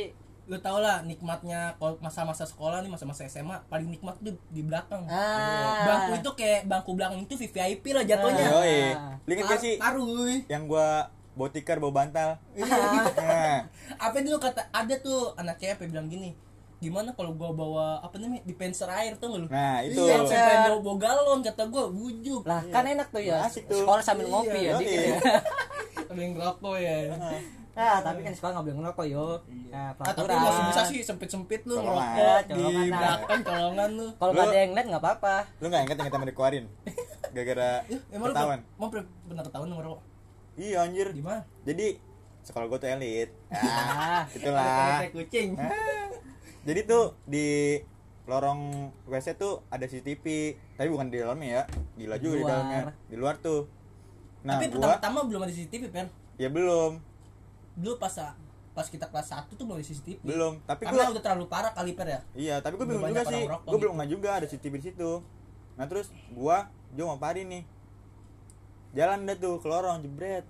Speaker 3: lu tau lah nikmatnya kalau masa-masa sekolah nih masa-masa SMA paling nikmat tuh di belakang
Speaker 2: Ah.
Speaker 3: bangku itu kayak bangku belakang itu VIP lah jatuhnya
Speaker 2: Ah.
Speaker 1: Yoi. Lu inget gak sih
Speaker 3: paruh
Speaker 1: yang gua bawa tikar bawa bantal
Speaker 3: Iya.
Speaker 1: nah,
Speaker 3: apa dulu kata ada tuh anak cewek yang bilang gini gimana kalau gua bawa apa namanya dispenser air tuh lu?
Speaker 1: Nah itu.
Speaker 3: iya. sampai bawa, bawa galon kata gua bujuk
Speaker 2: Lah, kan enak tuh ya.
Speaker 1: Tuh.
Speaker 2: Sekolah sambil ngopi ya
Speaker 3: Iya,
Speaker 2: dikit ya.
Speaker 3: yang ngerokok ya.
Speaker 2: Nah, tapi kan sekolah nggak boleh ngerokok yo. Nah,
Speaker 3: ah, tapi
Speaker 2: peraturan.
Speaker 3: masih bisa sih sempit sempit lu ngerokok. di
Speaker 2: nah.
Speaker 3: belakang colongan lu.
Speaker 2: Kalau nggak ada yang lihat nggak apa-apa.
Speaker 1: lu nggak inget yang kita mau dikeluarin? Gara-gara
Speaker 3: Ya, emang lu
Speaker 1: ketahuan.
Speaker 3: per- pernah ketahuan ngerokok?
Speaker 1: Iya anjir.
Speaker 3: Di mana
Speaker 1: jadi sekolah gua tuh elit.
Speaker 2: Ah,
Speaker 1: ah itulah
Speaker 3: kucing.
Speaker 1: Ah. Jadi tuh di lorong WC tuh ada CCTV tapi bukan di dalamnya ya. Gila juga di
Speaker 2: Luar.
Speaker 1: dalamnya. Di luar tuh. Nah
Speaker 3: tapi
Speaker 1: gua
Speaker 3: pertama-tama belum ada CCTV per
Speaker 1: ya belum.
Speaker 3: Dulu pas pas kita kelas 1 tuh belum ada CCTV
Speaker 1: belum. Tapi
Speaker 3: karena
Speaker 1: gua
Speaker 3: udah terlalu parah kali per ya.
Speaker 1: Iya tapi bingung
Speaker 3: banyak
Speaker 1: juga sih. gua belum nggak juga ada CCTV di situ. Nah terus gua Jo sama Pari nih. Jalan dah tuh ke lorong jebret.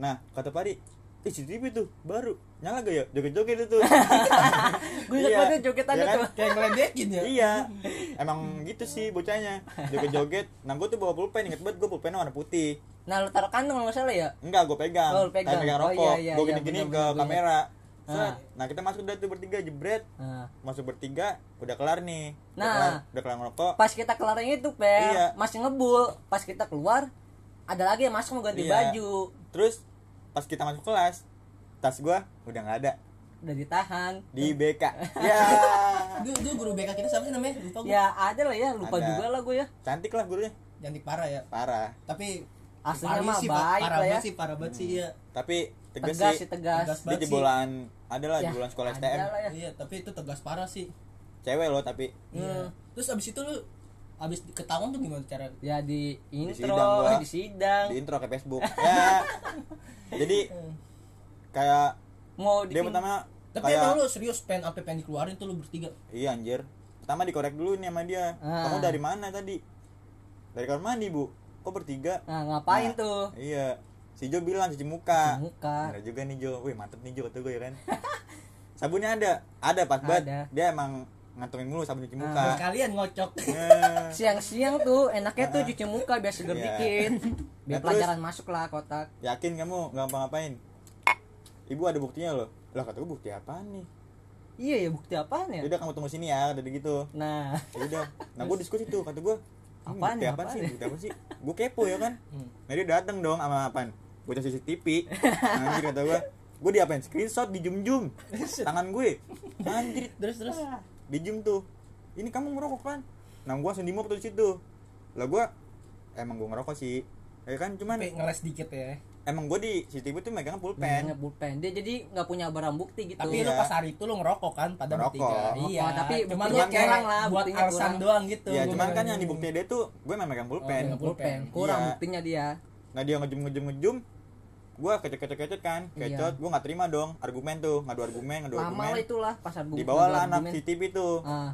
Speaker 1: Nah kata Pari eh CCTV tuh baru nyala gak ya joget-joget itu
Speaker 2: Gue ingat
Speaker 1: Iya.
Speaker 2: banget jogetannya
Speaker 1: Iya kan?
Speaker 2: tuh.
Speaker 3: kayak ngeledekin ya
Speaker 1: iya emang gitu sih bocahnya joget-joget nah gua tuh bawa pulpen inget banget gua pulpennya warna putih
Speaker 2: Nah, lu taruh kantong kalau nggak salah ya?
Speaker 1: Enggak, gue pegang.
Speaker 2: Oh, lu pegang.
Speaker 1: Pegang
Speaker 2: Oh,
Speaker 1: rokok.
Speaker 2: iya, iya,
Speaker 1: gue gini-gini ke
Speaker 2: bener,
Speaker 1: kamera.
Speaker 2: Ah.
Speaker 1: Nah, kita masuk udah tuh bertiga jebret.
Speaker 2: Nah,
Speaker 1: Masuk bertiga, udah kelar nih. Udah
Speaker 2: Nah.
Speaker 1: kelar, udah kelar ngerokok.
Speaker 2: pas kita kelar yang itu, Per,
Speaker 1: Iya.
Speaker 2: masih ngebul. Pas kita keluar, ada lagi yang masuk mau ganti
Speaker 1: Iya.
Speaker 2: baju.
Speaker 1: Terus pas kita masuk kelas, tas gua udah nggak ada
Speaker 2: Udah ditahan.
Speaker 1: di BK. ya.
Speaker 3: dulu, dulu guru BK kita siapa sih namanya lupa gue
Speaker 2: Ya ada lah ya, lupa
Speaker 1: Ada.
Speaker 2: juga lah gue ya.
Speaker 1: Cantik lah gurunya.
Speaker 3: cantik parah ya
Speaker 1: Parah.
Speaker 3: tapi
Speaker 2: Aslinya
Speaker 3: parah
Speaker 2: mah
Speaker 3: sih,
Speaker 2: baik
Speaker 3: parah
Speaker 2: lah ya.
Speaker 3: banget sih parah banget sih ya
Speaker 1: Tapi tegas,
Speaker 2: Tegas
Speaker 1: sih.
Speaker 2: tegas.
Speaker 3: Tegas sih.
Speaker 1: jebolan ada lah
Speaker 2: Ya,
Speaker 1: jebolan sekolah
Speaker 2: ada
Speaker 1: STM.
Speaker 2: lah ya.
Speaker 3: iya tapi itu tegas parah sih
Speaker 1: Cewek loh tapi.
Speaker 3: Iya. terus abis itu lu abis ketahuan tuh gimana cara
Speaker 2: Ya di intro,
Speaker 1: sidang gua.
Speaker 2: di sidang.
Speaker 1: Di intro ke Facebook. ya. Jadi kayak
Speaker 2: Mau
Speaker 1: dia
Speaker 2: di
Speaker 1: pertama
Speaker 3: tapi
Speaker 1: kayak
Speaker 3: emang lu serius pengen sampai pengen dikeluarin tuh lu bertiga
Speaker 1: Iya anjir. Pertama dikorek dulu nih sama dia.
Speaker 2: Ah.
Speaker 1: Kamu dari mana tadi? Dari kamar mandi, Bu. Kok bertiga?
Speaker 2: Nah, ngapain
Speaker 1: Nah,
Speaker 2: tuh?
Speaker 1: Iya. Si Jo bilang cuci muka.
Speaker 2: Cuci muka.
Speaker 1: Bener juga nih Jo. Wih, mantep nih Jo kata gue ya kan. Sabunnya ada. Ada pas banget.
Speaker 2: Ada.
Speaker 1: Dia emang ngantongin mulu sabun cuci muka.
Speaker 3: Terus kalian ngocok
Speaker 1: Eh,
Speaker 2: Siang-siang tuh enaknya tuh cuci muka biar seger dikit. Biar
Speaker 1: Nah, terus-
Speaker 2: pelajaran masuk lah kotak.
Speaker 1: Yakin kamu nggak ngapa-ngapain? Ibu ada buktinya loh. Lah kata gue bukti apaan nih?
Speaker 2: Iya ya bukti apaan ya?
Speaker 1: Yaudah kamu tunggu sini ya, udah gitu.
Speaker 2: Nah,
Speaker 1: ya udah. Nah gue diskusi tuh kata gue
Speaker 2: Apaan
Speaker 1: bukti
Speaker 2: ya,
Speaker 1: apaan
Speaker 2: apaan
Speaker 1: sih?
Speaker 2: ya?
Speaker 1: bukti apa sih? Gue kepo ya kan?
Speaker 3: Hmm.
Speaker 1: nah dia dateng dong sama apaan? Bocah CCTV. Anjir kata gue gue diapain? Screenshot di jum jum tangan gue anjir.
Speaker 3: Terus terus.
Speaker 1: Di jum tuh. Ini kamu ngerokok kan? Nah gue langsung di tuh di situ. Lah gue emang gue ngerokok sih. Ya kan cuman
Speaker 3: Tapi ngeles dikit ya
Speaker 1: emang gue di CCTV tuh megang pulpen
Speaker 2: pulpen. Dia jadi nggak punya barang bukti gitu.
Speaker 3: tapi lu
Speaker 1: Iya.
Speaker 3: pas hari itu lu ngerokok kan pada
Speaker 1: Ngerokok.
Speaker 3: bertiga iya
Speaker 2: Oh, tapi
Speaker 3: cuman lu
Speaker 2: kurang lah,
Speaker 3: buat alasan doang gitu
Speaker 1: ya
Speaker 3: Gua
Speaker 1: cuman kan yang di buktinya dia tuh gue memang megang pulpen
Speaker 3: megang
Speaker 2: pulpen.
Speaker 3: Pulpen.
Speaker 2: Kurang
Speaker 1: Iya.
Speaker 2: buktinya dia.
Speaker 1: Nah dia ngejum ngejum ngejum, gue kecet kecet kecet kan,
Speaker 2: Iya.
Speaker 1: kecot, gue nggak terima dong argumen tuh, ngadu argumen, ngadu
Speaker 2: Lama
Speaker 1: argumen.
Speaker 2: lah itulah pas argumen.
Speaker 1: Di bawah lah anak. CCTV tuh.
Speaker 2: Ah,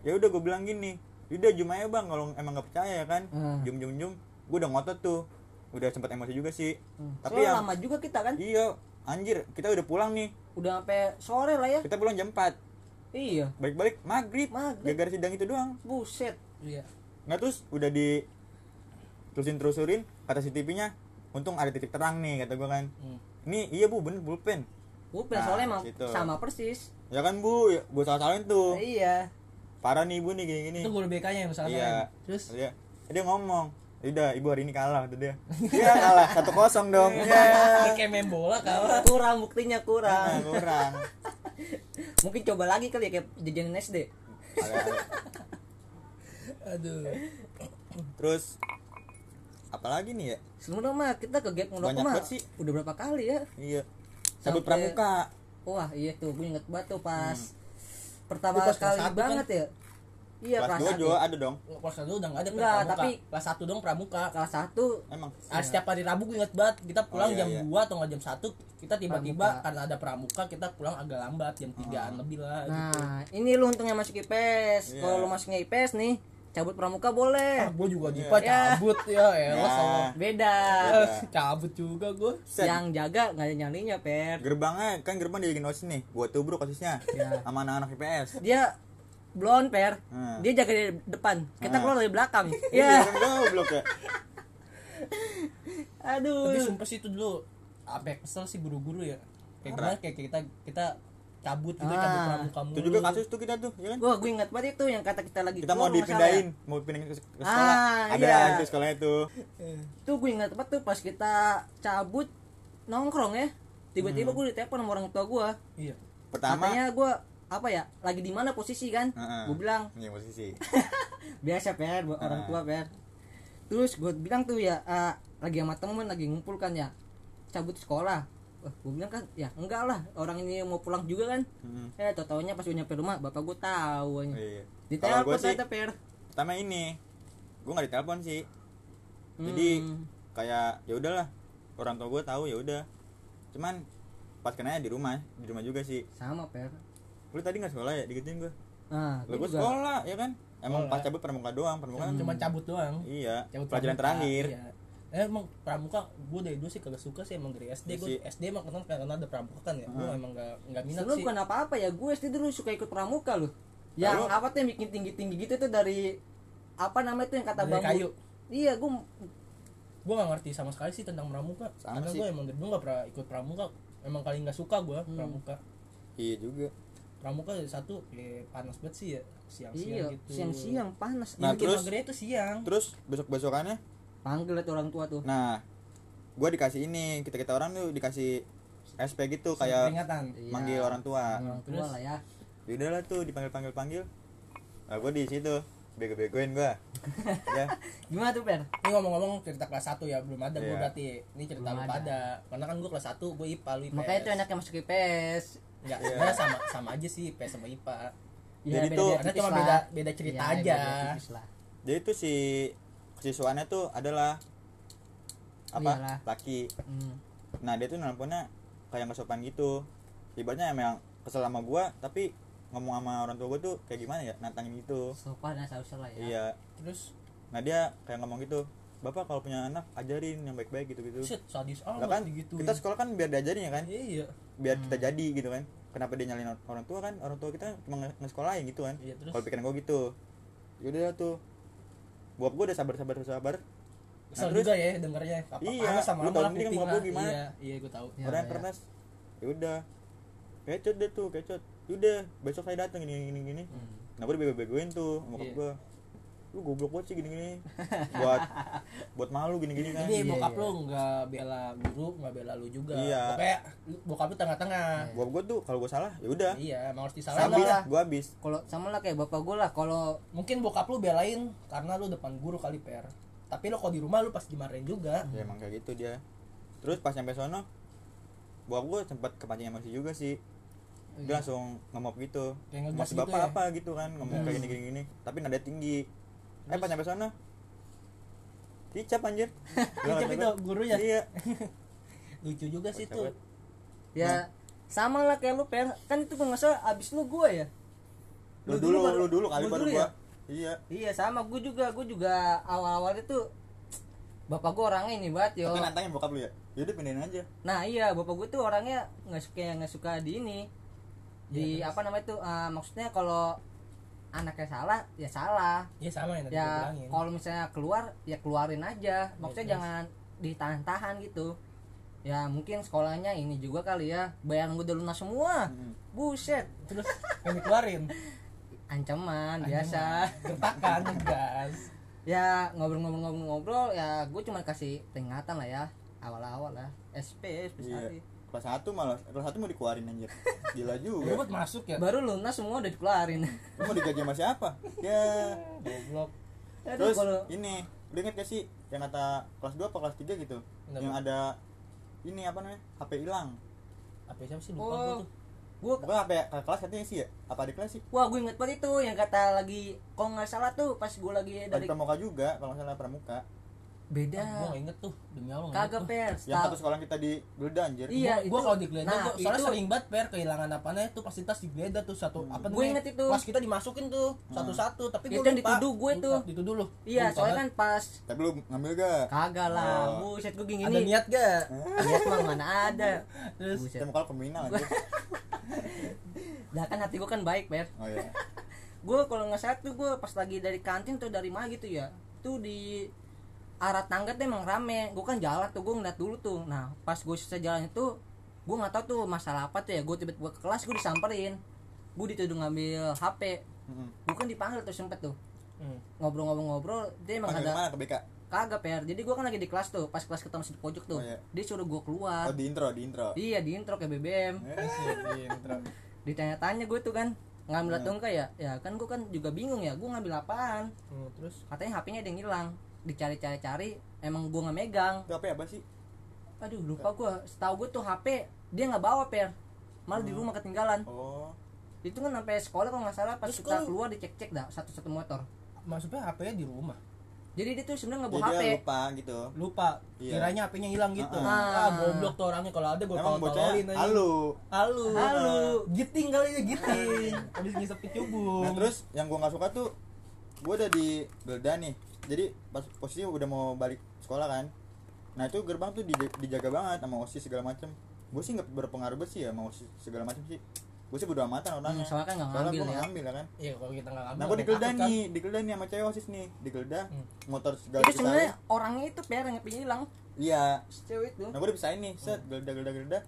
Speaker 1: Ya udah gue bilang gini, udah jum aja bang, kalau emang nggak percaya ya kan, jum jum jum, gue udah ngotot tuh, udah sempat emosi juga sih.
Speaker 2: hmm.
Speaker 1: Tapi
Speaker 2: Soalnya
Speaker 1: yang
Speaker 2: lama juga kita kan.
Speaker 1: iya, anjir, kita udah pulang nih,
Speaker 2: Udah sampai sore lah ya.
Speaker 1: kita pulang jam 4
Speaker 2: Iya.
Speaker 1: balik balik maghrib,
Speaker 2: Maghrib.
Speaker 1: gara-gara sidang itu doang.
Speaker 2: Buset.
Speaker 3: iya
Speaker 1: nggak terus udah di terusin terusurin kata CCTV-nya untung ada titik terang nih kata gue kan
Speaker 3: Hmm.
Speaker 1: ini iya bu bener pulpen
Speaker 2: Pulpen
Speaker 1: Nah,
Speaker 2: soalnya emang
Speaker 1: situ.
Speaker 2: sama persis.
Speaker 1: ya kan bu gue salah salahin tuh
Speaker 2: Iya.
Speaker 1: parah nih ibu nih gini gini
Speaker 3: itu guru BK nya yang salah
Speaker 1: iya
Speaker 3: terus
Speaker 1: dia dia ngomong udah ibu hari ini kalah tuh dia. Iya kalah. Satu kosong dong. Ya
Speaker 3: kayak main bola kalah.
Speaker 2: Kurang buktinya
Speaker 1: Nah,
Speaker 2: kurang.
Speaker 1: kurang
Speaker 2: Mungkin coba lagi kali ya kayak jajanan SD.
Speaker 3: Aduh.
Speaker 1: Terus apalagi nih ya?
Speaker 2: Sebenarnya mah kita ke gap
Speaker 1: Banyak
Speaker 2: mah
Speaker 1: banget sih.
Speaker 2: udah berapa kali ya?
Speaker 1: iya. Sabut
Speaker 2: Sampai-
Speaker 1: pramuka.
Speaker 2: Wah iya tuh gue inget banget tuh pas pertama
Speaker 3: Itu pas
Speaker 2: kali banget ya. Iya
Speaker 1: kelas
Speaker 2: kelas
Speaker 1: dua
Speaker 2: satu.
Speaker 1: juga ada dong
Speaker 3: kelas satu udah nggak ada
Speaker 2: Enggak,
Speaker 3: pramuka.
Speaker 2: tapi-
Speaker 3: kelas satu dong pramuka
Speaker 2: Kelas satu
Speaker 1: emang
Speaker 3: Ah, setiap hari Rabu gue inget banget kita pulang
Speaker 1: iya,
Speaker 3: jam
Speaker 1: iya.
Speaker 3: 2 atau nggak jam 1 kita tiba-tiba karena ada pramuka kita pulang agak lambat jam 3an lebih lah gitu.
Speaker 2: Nah, ini lu untungnya masuk IPS.
Speaker 1: Iya.
Speaker 2: Kalau lu masuknya IPS nih, cabut pramuka
Speaker 3: Ah,
Speaker 2: boleh.
Speaker 3: gue juga di
Speaker 1: Iya.
Speaker 3: IPA
Speaker 2: Ya.
Speaker 3: cabut ya elah
Speaker 1: Nah.
Speaker 3: sama
Speaker 2: Beda.
Speaker 3: cabut juga gue
Speaker 1: Set,
Speaker 2: Yang jaga nggak ada nyalinya, Per.
Speaker 1: gerbangnya kan gerbang dijadiin osis nih gua tubruk osisnya
Speaker 2: Iya.
Speaker 1: sama anak-anak IPS
Speaker 2: Dia blond, Per.
Speaker 1: Hmm.
Speaker 2: Dia jaga di depan. Kita
Speaker 1: Hmm.
Speaker 2: keluar dari belakang.
Speaker 1: iya
Speaker 2: Iya.
Speaker 1: kan goblok ya
Speaker 2: Aduh.
Speaker 3: tapi sumpah sih itu dulu apa ya, kesel sih guru-guru ya kayak gimana kayak kita kita cabut gitu
Speaker 2: Ah.
Speaker 3: cabut pramuka mulu
Speaker 1: itu juga kasus tuh kita tuh ya kan
Speaker 2: Gua gue ingat banget itu yang kata kita lagi
Speaker 1: kita mau
Speaker 2: masalah
Speaker 1: dipindahin
Speaker 2: ya.
Speaker 1: mau pindahin ke, sekolah
Speaker 2: Ah,
Speaker 1: ada
Speaker 2: iya.
Speaker 1: itu sekolahnya tuh
Speaker 2: Tuh gue ingat banget tuh pas kita cabut nongkrong ya. Tiba-tiba
Speaker 1: Hmm.
Speaker 2: gue ditelepon sama orang tua gue.
Speaker 3: iya
Speaker 1: pertama
Speaker 2: Katanya gue apa ya lagi di mana posisi kan?
Speaker 1: Heeh.
Speaker 2: Gue bilang
Speaker 1: ini posisi
Speaker 2: biasa per buat orang tua per. Terus gue bilang tuh ya eh, lagi sama temen lagi ngumpul kan ya cabut sekolah. Wah, gue bilang kan ya enggak lah orang ini mau pulang juga kan.
Speaker 1: Hmm.
Speaker 2: Eh tau taunya pas gue nyampe rumah bapak gue tahu.
Speaker 1: iya.
Speaker 2: Telepon
Speaker 1: gue sih
Speaker 2: ternyata per.
Speaker 1: pertama ini gue nggak ditelepon sih jadi
Speaker 2: Hmm.
Speaker 1: kayak ya udahlah orang tua gue tahu ya udah cuman pas kenanya di rumah di rumah juga sih
Speaker 2: sama per.
Speaker 1: Lu tadi nggak sekolah ya digituin gue
Speaker 2: Nah,
Speaker 1: lu
Speaker 2: gue
Speaker 1: gue sekolah ya kan emang
Speaker 3: Sekolah.
Speaker 1: pas cabut pramuka doang pramuka kan
Speaker 3: cuma cabut doang
Speaker 1: iya
Speaker 3: cabut
Speaker 1: pelajaran
Speaker 3: pramuka,
Speaker 1: terakhir
Speaker 3: iya. Eh, emang pramuka gue dari dulu sih kagak suka sih emang dari SD
Speaker 1: Iya
Speaker 3: gue. SD emang kenal karena ada pramuka kan ya gue
Speaker 1: Hmm.
Speaker 3: emang gak nggak minat
Speaker 2: Sebenarnya
Speaker 3: sih
Speaker 2: bukan apa-apa ya, gue SD dulu suka ikut pramuka loh. Yang
Speaker 1: Lalu?
Speaker 2: apa tuh yang bikin tinggi-tinggi gitu tuh dari apa namanya tuh yang kata bambu.
Speaker 3: kayu.
Speaker 2: Iya, gue
Speaker 3: gue gak ngerti sama sekali sih tentang pramuka
Speaker 1: Sama
Speaker 3: karena
Speaker 1: sih.
Speaker 3: gue emang dari dulu gak pernah ikut pramuka emang kali nggak suka gue
Speaker 2: Hmm.
Speaker 3: pramuka
Speaker 1: iya juga
Speaker 3: pramuka satu kayak panas banget sih ya siang-siang
Speaker 2: iya,
Speaker 3: gitu
Speaker 2: siang-siang panas.
Speaker 1: Nah,
Speaker 3: nah, bikin
Speaker 1: terus?
Speaker 3: itu siang
Speaker 1: terus besok besokannya
Speaker 2: Panggil tuh orang tua tuh.
Speaker 1: nah gue dikasih ini kita kita orang tuh dikasih SP gitu kayak
Speaker 3: peringatan
Speaker 2: Iya.
Speaker 1: manggil orang tua
Speaker 2: orang tua
Speaker 3: Terus?
Speaker 2: lah ya.
Speaker 1: Yaudah lah tuh dipanggil panggil panggil nah gue di situ bego begoin gue ya
Speaker 2: Gimana tuh, Per?
Speaker 3: ini ngomong-ngomong cerita kelas 1 ya belum ada gue
Speaker 1: Iya.
Speaker 3: berarti ini cerita
Speaker 2: Belum
Speaker 3: lu
Speaker 2: ada.
Speaker 3: pada karena kan gue kelas 1 gue IPA lu IPS
Speaker 2: Makanya tuh enaknya masuk IPS.
Speaker 3: Enggak,
Speaker 1: Iya.
Speaker 3: sebenarnya sama sama aja sih IPS sama IPA
Speaker 1: Jadi
Speaker 2: beda-
Speaker 1: tuh-
Speaker 2: beda
Speaker 3: karena cuma
Speaker 2: lah.
Speaker 3: beda beda cerita
Speaker 2: Iya,
Speaker 3: aja
Speaker 2: beda lah.
Speaker 1: jadi tuh si kesiswaannya tuh adalah apa
Speaker 2: Iyalah.
Speaker 1: laki
Speaker 2: Hmm.
Speaker 1: nah dia tuh nelponnya kayak nggak sopan gitu ibaratnya emang kesel sama gua tapi ngomong sama orang tua gua tuh kayak gimana ya nantangin gitu
Speaker 2: Sopan ya salah ya.
Speaker 1: iya
Speaker 3: terus
Speaker 1: nah dia kayak ngomong gitu bapak kalau punya anak ajarin yang baik-baik gitu-gitu
Speaker 3: shit sadis
Speaker 1: lah
Speaker 3: amat
Speaker 1: kan
Speaker 3: gitu
Speaker 1: kita sekolah kan biar diajarin ya kan
Speaker 3: iya
Speaker 1: biar kita jadi gitu kan. Kenapa dia nyalin orang tua kan? Orang tua kita cuma nge- ngesekolahin gitu kan.
Speaker 3: Iya, terus?
Speaker 1: kalau pikiran gua gitu. Yaudah tuh. Buat gua udah sabar sabar sabar.
Speaker 3: Kesel
Speaker 1: terus-
Speaker 3: juga ya dengernya. Apa
Speaker 1: Iya,
Speaker 3: sama
Speaker 1: lu tau sendiri kan bokap gua gimana?
Speaker 3: iya iya gue
Speaker 2: Iya,
Speaker 1: orang
Speaker 2: iya.
Speaker 1: pernah ya udah. Kecot deh tuh kecot. Udah besok saya datang gini gini gini
Speaker 3: Hmm.
Speaker 1: nah gue bego-begoin tuh bokap
Speaker 3: Iya.
Speaker 1: gue lu goblok banget sih gini gini buat buat malu gini gini kan
Speaker 3: Jadi
Speaker 2: Iya,
Speaker 3: bokap
Speaker 2: iya.
Speaker 3: lu nggak bela guru, nggak bela lu juga.
Speaker 1: Iya.
Speaker 3: Lu- bokap lu tengah-tengah.
Speaker 1: bokap gue tuh kalau gue salah ya udah
Speaker 3: Iya, emang harus disalahin
Speaker 1: habis
Speaker 3: lah.
Speaker 1: gue habis
Speaker 2: Kalau sama lah kayak bapak gue lah kalau
Speaker 3: Mungkin bokap lu belain karena lu depan guru kali per. Tapi lo kalau di rumah lu pasti dimarahin juga.
Speaker 1: ya emang kayak gitu dia terus pas nyampe sono bokap gue sempat kepancing emosi juga sih dia langsung ngomong gitu
Speaker 3: Kayak
Speaker 1: masih
Speaker 3: gitu
Speaker 1: bapak
Speaker 3: ya?
Speaker 1: apa gitu kan ngomong kayak gini gini gini tapi nada tinggi eh pas nyampe sono. Dicap anjir.
Speaker 3: Dicap itu gurunya?
Speaker 1: iya.
Speaker 3: Lucu juga sih tuh.
Speaker 1: banget.
Speaker 2: ya sama lah kayak lu per kan itu kalau nggak abis lu gue ya?
Speaker 1: Lu dulu
Speaker 2: baru-
Speaker 1: lu dulu kali baru
Speaker 2: dulu
Speaker 1: gua.
Speaker 2: ya?
Speaker 1: iya.
Speaker 2: Iya sama gue juga. Gue juga awal-awal itu bapak gue orangnya ini banget yo.
Speaker 1: Tapi nantangin bokap lu ya? Yaudah pindahin aja.
Speaker 2: Nah iya bapak gue tuh orangnya nggak suka nggak suka di ini. Di
Speaker 3: terus?
Speaker 2: apa namanya tuh ah, maksudnya kalau anaknya salah ya salah
Speaker 3: Iya sama yang
Speaker 2: ya kalau misalnya keluar ya keluarin aja maksudnya
Speaker 3: terus?
Speaker 2: jangan ditahan-tahan gitu ya mungkin sekolahnya ini juga kali ya bayaran gue udah lunas semua
Speaker 1: Mm.
Speaker 2: buset
Speaker 3: Terus yang dikeluarin.
Speaker 2: ancaman biasa
Speaker 3: Gertakan ngegas.
Speaker 2: ya ngobrol-ngobrol-ngobrol ya gue cuma kasih peringatan lah ya awal-awal lah SP SP
Speaker 1: Iya.
Speaker 2: sehari.
Speaker 1: Kelas 1 malah kelas 1 mau dikeluarin anjir. Gila juga.
Speaker 3: buat masuk ya.
Speaker 2: baru lunas semua udah dikeluarin
Speaker 1: Lu mau digaji sama siapa? Ya.
Speaker 3: Goblok.
Speaker 1: Terus
Speaker 2: kalau
Speaker 1: ini, lu inget gak sih yang kata kelas 2 apa kelas 3 gitu?
Speaker 3: Kenapa?
Speaker 1: Yang ada ini apa namanya? HP hilang.
Speaker 3: Apa siapa sih lupa
Speaker 2: Oh.
Speaker 3: gue tuh.
Speaker 2: gue
Speaker 1: Bukan HP kakak kelas katanya sih ya? Apa di kelas sih?
Speaker 2: wah gue inget banget itu yang kata lagi kalau nggak salah tuh pas gue lagi
Speaker 1: Dari
Speaker 2: dari
Speaker 1: pramuka juga, kalau nggak salah pramuka.
Speaker 2: Beda.
Speaker 3: Ah, gue gak inget tuh demi Allah
Speaker 2: kagak per
Speaker 1: Yang satu sekolah kita di Gulda anjir.
Speaker 2: Iya,
Speaker 3: gue
Speaker 2: itu-
Speaker 3: kalau digeledah
Speaker 2: nah,
Speaker 3: gua, soalnya
Speaker 2: itu-
Speaker 3: sering banget per kehilangan apanya tuh pasti tas digeledah tuh satu apa
Speaker 2: Gua
Speaker 3: namanya,
Speaker 2: inget itu.
Speaker 3: pas kita dimasukin tuh satu-satu tapi
Speaker 2: Itu
Speaker 3: gua
Speaker 2: yang dituduh gue tuh.
Speaker 3: dituduh lu.
Speaker 2: Iya
Speaker 3: lupa
Speaker 2: soalnya kan pas
Speaker 1: Tapi lu ngambil gak?
Speaker 2: kagak lah
Speaker 1: Oh.
Speaker 2: buset gue gini.
Speaker 3: Ada niat gak?
Speaker 2: Lihat mah mana ada.
Speaker 3: Terus?
Speaker 2: Buset.
Speaker 1: Kita mau kalah peminal anjir.
Speaker 2: lah kan hati gue kan baik per.
Speaker 1: Oh iya.
Speaker 2: gue kalau nggak salah tuh gue pas lagi dari kantin tuh dari mana gitu ya tuh di arah tangga tuh emang rame. Gue kan jalan tuh gue ngeliat dulu tuh. Nah pas gue selesai jalan itu gue nggak tahu tuh masalah apa tuh ya. Gue tiba-tiba ke kelas gue disamperin. Gue dituduh ngambil HP
Speaker 1: Mm-mm.
Speaker 2: gue kan dipanggil tuh sempet tuh.
Speaker 3: Hmm.
Speaker 2: ngobrol-ngobrol-ngobrol dia emang
Speaker 1: Panggil
Speaker 2: ada
Speaker 1: mana ke BK?
Speaker 2: kagak per. Jadi gue kan lagi di kelas tuh. Pas kelas kita masih di pojok tuh
Speaker 1: Oh, iya.
Speaker 2: dia suruh gue keluar.
Speaker 1: Oh di intro, di intro.
Speaker 2: iya di intro kayak BBM
Speaker 1: Eh, di intro.
Speaker 2: ditanya-tanya gue tuh kan ngambil
Speaker 1: Nah.
Speaker 2: atau enggak ya? Ya kan gue kan juga bingung ya. Gue ngambil apaan?
Speaker 3: Hmm, terus?
Speaker 2: Katanya HP-nya ada yang hilang dicari-cari-cari emang gue nggak megang
Speaker 1: Itu apa apa sih?
Speaker 2: aduh lupa gue setahu gue tuh HP dia nggak bawa per malah di rumah ketinggalan
Speaker 1: Oh.
Speaker 2: itu kan sampai sekolah kalau nggak salah pas
Speaker 3: Terus
Speaker 2: kita keluar dicek-cek dah satu-satu motor
Speaker 3: maksudnya HP-nya di rumah
Speaker 2: jadi dia tuh sebenarnya nggak bawa HP
Speaker 1: lupa gitu.
Speaker 3: lupa
Speaker 1: Iya.
Speaker 3: kiranya HP-nya hilang gitu
Speaker 2: Ah.
Speaker 3: ah goblok tuh orangnya kalau ada gue tololin
Speaker 1: bocahnya
Speaker 3: aja
Speaker 1: halu.
Speaker 3: halu
Speaker 2: Halu.
Speaker 3: giting kali ya giting habis ngisep cubung
Speaker 1: Nah terus yang gua nggak suka tuh gua udah di Gelda nih. Jadi pas posisi udah mau balik sekolah kan. Nah itu gerbang tuh di- dijaga banget sama osis segala macem. Gue sih nggak berpengaruh banget sih ya sama osis segala macem sih. Gue sih bodo amatan orangnya.
Speaker 2: Hmm, soalnya kan nggak
Speaker 1: Soalnya
Speaker 2: ngambil
Speaker 1: nggak
Speaker 2: ya.
Speaker 1: ngambil ya kan.
Speaker 3: iya kalau kita nggak ngambil
Speaker 1: Nah gue di Gelda
Speaker 3: takut kan.
Speaker 1: nih, di Gelda nih sama cewek osis nih, di Gelda
Speaker 3: Hmm.
Speaker 1: motor segala
Speaker 2: itu sebenarnya orangnya itu per yang HP-nya hilang
Speaker 1: Iya.
Speaker 2: cewek itu
Speaker 1: Nah gue udah pisahin nih, set Gelda Gelda Gelda.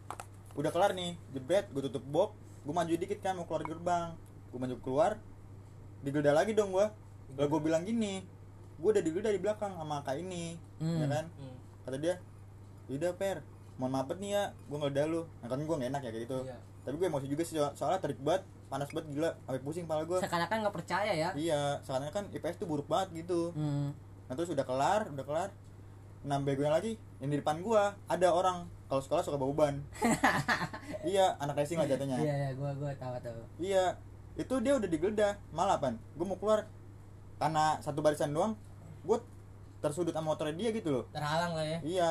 Speaker 1: Udah kelar nih, jebret, gue tutup box, gue maju dikit kan mau keluar gerbang. Gue maju keluar, di Gelda lagi dong gue. Lalu gue bilang gini, gue udah Gelda di belakang sama kak ini,
Speaker 2: Hmm.
Speaker 1: ya kan?
Speaker 3: Hmm.
Speaker 1: Kata dia, yaudah per, mohon maaf nih ya, gue nggak lu. Nah kan gue gak enak ya kayak gitu.
Speaker 3: Iya.
Speaker 1: Tapi gue emosi juga sih, so- soalnya terik banget, panas banget gila, sampai pusing kepala gue.
Speaker 2: seakan-akan nggak percaya ya
Speaker 1: Iya, soalnya kan IPS tuh buruk banget gitu.
Speaker 2: hmm.
Speaker 1: Nah terus udah kelar, udah kelar. Nah begonya lagi, yang di depan gua ada orang kalau sekolah suka bawa ban. iya, anak racing lah jatuhnya.
Speaker 2: iya iya gue gue tahu tahu
Speaker 1: Iya, itu dia udah digeledah. Malah pan, gua mau keluar karena satu barisan doang, gua tersudut sama motornya dia gitu loh.
Speaker 3: terhalang lah ya
Speaker 1: Iya,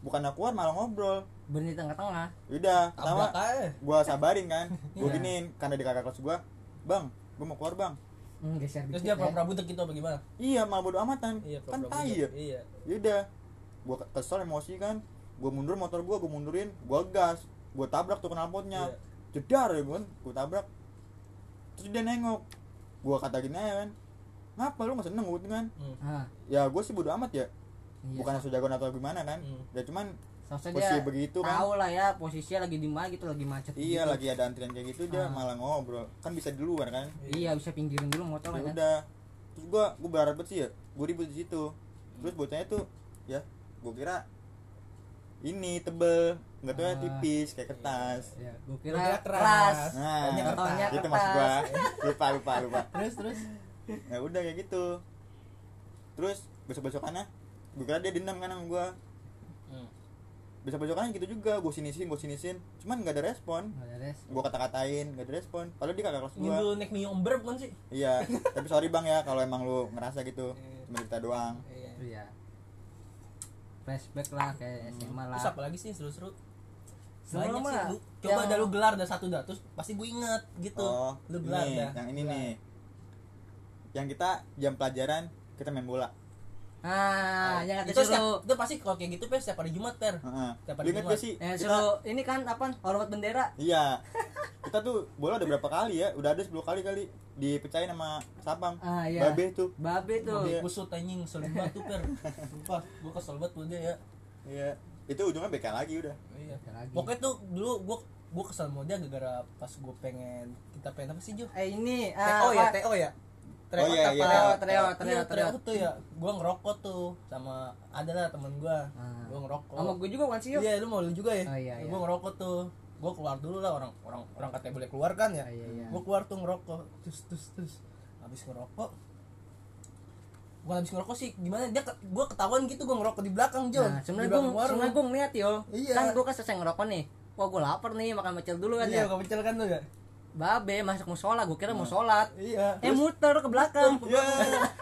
Speaker 1: bukannya keluar malah ngobrol.
Speaker 2: berhenti tengah-tengah
Speaker 1: Udah,
Speaker 3: tabrak
Speaker 1: pertama
Speaker 3: aja
Speaker 1: gua sabarin kan. Gua
Speaker 2: Iya.
Speaker 1: giniin karena di kakak kelas gua, bang, gua mau keluar bang.
Speaker 2: hmm, geser
Speaker 3: terus
Speaker 2: dikit
Speaker 3: dia
Speaker 2: ya.
Speaker 3: pura-pura butek gitu apa gimana
Speaker 1: Iya, malah bodo amatan.
Speaker 3: iya
Speaker 1: kan tai ya.
Speaker 3: iya
Speaker 1: Yaudah Gua kesel emosi kan Gua mundur motor gua, gua mundurin Gua gas Gua tabrak tuh knalpotnya
Speaker 3: Iya.
Speaker 1: Jedar ya kan Gua tabrak Terus dia nengok Gua kata gini aja kan Ngapa lu gak seneng gitu kan
Speaker 3: Hmm.
Speaker 2: ah,
Speaker 1: Ya gua sih bodo amat ya
Speaker 2: iya.
Speaker 1: Bukan sejagoan atau gimana kan
Speaker 3: Hmm.
Speaker 1: Ya cuman posisi
Speaker 2: dia
Speaker 1: begitu kan.
Speaker 2: tahu lah ya posisinya lagi di mana gitu lagi macet
Speaker 1: Iya
Speaker 2: gitu.
Speaker 1: lagi ada antrian kayak gitu Dia
Speaker 2: Ah.
Speaker 1: malah ngobrol Kan bisa di luar kan
Speaker 2: iya bisa pinggirin dulu
Speaker 1: ya
Speaker 2: motornya kan
Speaker 1: udah Terus gua Gua berharap banget sih ya Gua ribut di situ Terus bocahnya tuh Ya Gua kira ini tebel nggak tahu ya
Speaker 2: Ah.
Speaker 1: tipis kayak kertas
Speaker 2: ya gue
Speaker 3: Lu
Speaker 2: kira
Speaker 3: kira
Speaker 2: keras,
Speaker 3: keras.
Speaker 1: Nah,
Speaker 3: taunya
Speaker 1: itu
Speaker 2: kertas.
Speaker 1: maksud gua. Lupa, lupa, lupa.
Speaker 3: terus terus
Speaker 1: Ya udah kayak gitu. Terus besok-besokannya gue kira dia dendam kan sama gua.
Speaker 3: Hmm.
Speaker 1: Besok-besokannya gitu juga, gua sinisin, gua sinisin. Cuman nggak ada respon.
Speaker 2: Nggak ada res.
Speaker 1: Gua kata-katain, nggak ada respon. Padahal dia kakak kelas gua.
Speaker 3: Nyundul naik mie omber bukan sih
Speaker 1: Iya, tapi sorry Bang ya kalau emang lu ngerasa gitu.
Speaker 3: Iya.
Speaker 1: Cuma cerita doang.
Speaker 3: iya
Speaker 2: iya flashback lah kayak SMA lah
Speaker 3: terus apa lagi sih seru-seru
Speaker 2: Seru
Speaker 3: banyak sih lu, coba
Speaker 2: yang-
Speaker 3: ada lu gelar dah satu dah terus pasti gue inget gitu
Speaker 1: Oh,
Speaker 3: lu gelar
Speaker 1: ini,
Speaker 3: dah
Speaker 1: yang ini
Speaker 3: Gelar.
Speaker 1: nih. Yang kita jam pelajaran kita main bola.
Speaker 2: ah kata
Speaker 3: itu, setiap, itu pasti kalau kayak gitu per setiap hari Jumat per
Speaker 1: Heeh.
Speaker 3: Tiap
Speaker 1: Lu
Speaker 3: hari Jumat.
Speaker 1: gak sih?
Speaker 2: eh
Speaker 1: Kita-
Speaker 2: suruh ini kan apa hormat bendera
Speaker 1: Iya. kita tuh bola udah berapa kali ya udah ada 10 kali kali dipecahin sama sapam
Speaker 2: Ah, iya.
Speaker 1: babe tuh
Speaker 2: babe tuh
Speaker 1: Iya.
Speaker 3: kusut anjing selin banget tuh per sumpah gue kesel banget buat dia ya
Speaker 1: iya itu ujungnya BK lagi udah
Speaker 3: iya
Speaker 2: lagi.
Speaker 3: pokoknya tuh dulu gue gue kesel sama dia gara-gara pas gue pengen kita pengen apa sih Jo
Speaker 2: eh ini
Speaker 3: TO ya
Speaker 2: apa?
Speaker 3: TO ya
Speaker 1: Oh, iya, iya.
Speaker 2: Treo, treo,
Speaker 3: Iya,
Speaker 2: treo, treo.
Speaker 3: treo tuh ya gue ngerokok tuh sama ada lah temen gue
Speaker 2: Ah.
Speaker 3: gue ngerokok.
Speaker 2: Sama gue juga kan sih
Speaker 3: iya lu mau lu juga ya?
Speaker 2: Oh, iya, iya.
Speaker 3: gue ngerokok tuh gue keluar dulu lah orang orang orang katanya boleh keluar kan ya?
Speaker 2: Ah, iya, iya.
Speaker 3: gue keluar tuh ngerokok terus terus terus. Habis ngerokok bukan habis ngerokok sih gimana? Dia gue ketahuan gitu gue ngerokok di belakang Jo.
Speaker 2: Nah sebenarnya gue sebenarnya gue ngeliat yo
Speaker 3: Iya.
Speaker 2: kan gue kan selesai ngerokok nih. Wah gue lapar nih makan pecel dulu kan
Speaker 3: iya
Speaker 2: ya
Speaker 3: gak pecel kan tuh ya
Speaker 2: babe masuk musola gue kira mau sholat.
Speaker 3: iya.
Speaker 2: Eh muter ke belakang.
Speaker 1: Ya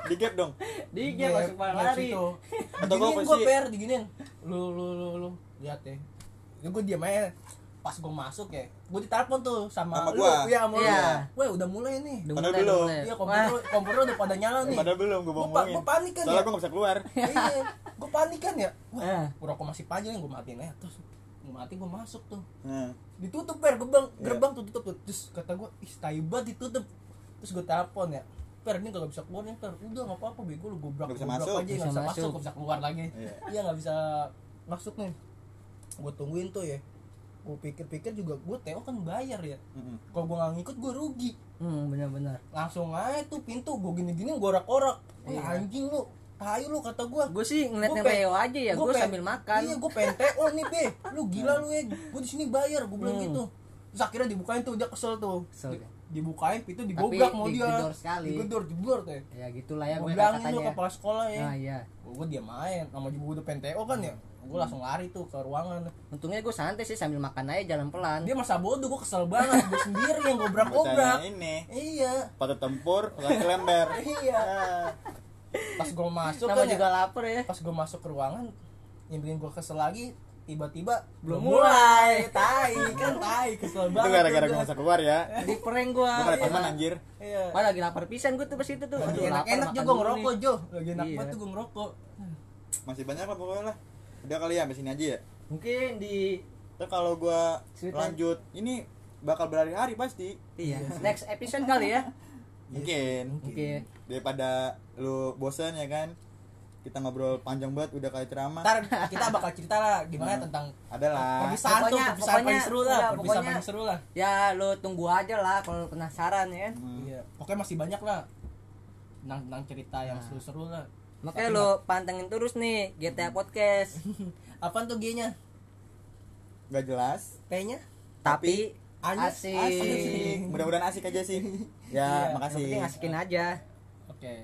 Speaker 1: di gap dong.
Speaker 2: Dia masuk pada lari.
Speaker 3: Atau gue
Speaker 1: pasti-
Speaker 3: per diginin lu lu lu lu. Lihat deh. Ya gue diam aja. Pas gue masuk ya gue ditelepon tuh sama,
Speaker 1: Sama
Speaker 3: lu.
Speaker 1: gua.
Speaker 3: iya sama
Speaker 2: Iya.
Speaker 3: lu weh udah mulai nih.
Speaker 2: Udah
Speaker 1: Padahal
Speaker 2: mulai,
Speaker 1: belum.
Speaker 3: iya
Speaker 2: Wah,
Speaker 3: komputer komputer udah pada nyala nih.
Speaker 1: Padahal belum gue ngomongin
Speaker 3: gua panik kan
Speaker 1: soalnya
Speaker 3: ya?
Speaker 1: gue gak bisa keluar.
Speaker 3: Iya gue panik kan ya. Wah
Speaker 2: Eh.
Speaker 3: rokok masih panjang gue matiin aja terus. gue mati gue masuk tuh.
Speaker 1: Nah.
Speaker 3: Ditutup per. Gerbang
Speaker 1: Iya.
Speaker 3: gerbang tuh tutup tuh. Terus kata gue ih tai banget ditutup. Terus gue telepon ya per ini gak bisa keluar nih per. Udah nggak apa-apa bego lu gobrak
Speaker 1: Nggak bisa
Speaker 3: gobrak
Speaker 1: masuk.
Speaker 3: aja
Speaker 2: Bisa
Speaker 3: nggak bisa
Speaker 2: masuk.
Speaker 3: masuk. nggak bisa keluar lagi.
Speaker 1: Iya.
Speaker 3: iya nggak bisa masuk nih. Gue tungguin tuh ya. Gue pikir-pikir juga gue Teo kan bayar ya.
Speaker 1: Mm-mm.
Speaker 3: kalau gue nggak ngikut gue rugi.
Speaker 2: Hmm benar-benar.
Speaker 3: Langsung aja tuh pintu gue gini-gini gorak-gorak Wah,
Speaker 2: Iya.
Speaker 3: anjing lu tai lu kata gue
Speaker 2: gue sih ngeliat
Speaker 3: Gua
Speaker 2: yang
Speaker 3: pe-
Speaker 2: Reo aja ya
Speaker 3: Gua
Speaker 2: gue
Speaker 3: pe-
Speaker 2: sambil makan.
Speaker 3: Iya gue pengen TO nih pe lu gila lu ya. Gue di sini bayar gue bilang
Speaker 2: Hmm.
Speaker 3: gitu. Terus akhirnya dibukain tuh dia kesel tuh.
Speaker 2: Kesel
Speaker 3: Di-
Speaker 2: dia.
Speaker 3: dibukain pintu digobrak mau dia.
Speaker 2: digedor sekali.
Speaker 3: digedor jebur tuh
Speaker 2: ya gitulah ya
Speaker 3: gue bilangin lu
Speaker 2: katanya
Speaker 3: kepala sekolah ya.
Speaker 2: Nah iya.
Speaker 3: Gue diam main sama juga udah pengen TO kan ya? Gue langsung lari tuh ke ruangan.
Speaker 2: Untungnya gue santai sih sambil makan aja jalan pelan.
Speaker 3: Dia masa bodoh gue kesel banget. Gue sendiri yang gobrak gobrak
Speaker 1: ini.
Speaker 3: Iya.
Speaker 1: Patut tempur lagi lember
Speaker 3: iya.
Speaker 1: Ah.
Speaker 3: Pas gue masuk
Speaker 2: nama
Speaker 3: kan
Speaker 2: juga
Speaker 3: ya,
Speaker 2: lapar ya.
Speaker 3: pas gue masuk ke ruangan yang bikin gue kesel lagi tiba-tiba
Speaker 2: Belum
Speaker 3: mulai. tai kan tai kesel
Speaker 1: itu
Speaker 3: banget
Speaker 1: gara-gara
Speaker 3: tuh
Speaker 1: gue
Speaker 3: gua.
Speaker 1: masa keluar ya.
Speaker 2: Di prank gue
Speaker 1: gue gak paman anjir.
Speaker 3: Iya.
Speaker 2: Wah lagi lapar pisan gue tuh pas itu tuh. Aduh,
Speaker 3: enak-enak
Speaker 2: makan
Speaker 3: juga ngerokok. Jo. Lagi enak
Speaker 2: Iya.
Speaker 3: banget tuh gue ngerokok.
Speaker 1: Masih banyak lah pokoknya lah. Udah kali ya sampai sini aja ya?
Speaker 2: Mungkin di
Speaker 1: Terus kalau gue lanjut ini bakal berhari-hari pasti.
Speaker 2: Iya next episode kali ya.
Speaker 1: Mungkin.
Speaker 2: Mungkin.
Speaker 1: Daripada lu bosan ya kan? Kita ngobrol panjang banget udah kayak ceramah.
Speaker 3: Ntar kita bakal cerita lah gimana
Speaker 1: Nah.
Speaker 3: tentang
Speaker 1: adalah
Speaker 3: perpisahan tuh
Speaker 2: Pokoknya-
Speaker 3: perpisahan paling seru lah
Speaker 2: udah,
Speaker 3: perpisahan
Speaker 2: pokoknya-
Speaker 3: paling seru lah.
Speaker 2: ya lo tunggu aja lah kalau penasaran ya kan?
Speaker 1: Hmm.
Speaker 3: iya pokoknya masih banyak lah. Tentang tentang cerita yang
Speaker 2: Nah.
Speaker 3: seru-seru lah.
Speaker 2: Makanya
Speaker 3: Tapi
Speaker 2: lo pantengin terus nih GTA Podcast.
Speaker 3: Apaan tuh G nya
Speaker 1: nggak jelas.
Speaker 3: P nya
Speaker 2: tapi
Speaker 3: Anjir,
Speaker 2: asik,
Speaker 3: asik.
Speaker 1: mudah-mudahan asik aja sih.
Speaker 3: Iya,
Speaker 1: ya
Speaker 2: Yang
Speaker 1: makasih
Speaker 2: penting asikin aja.
Speaker 3: Oke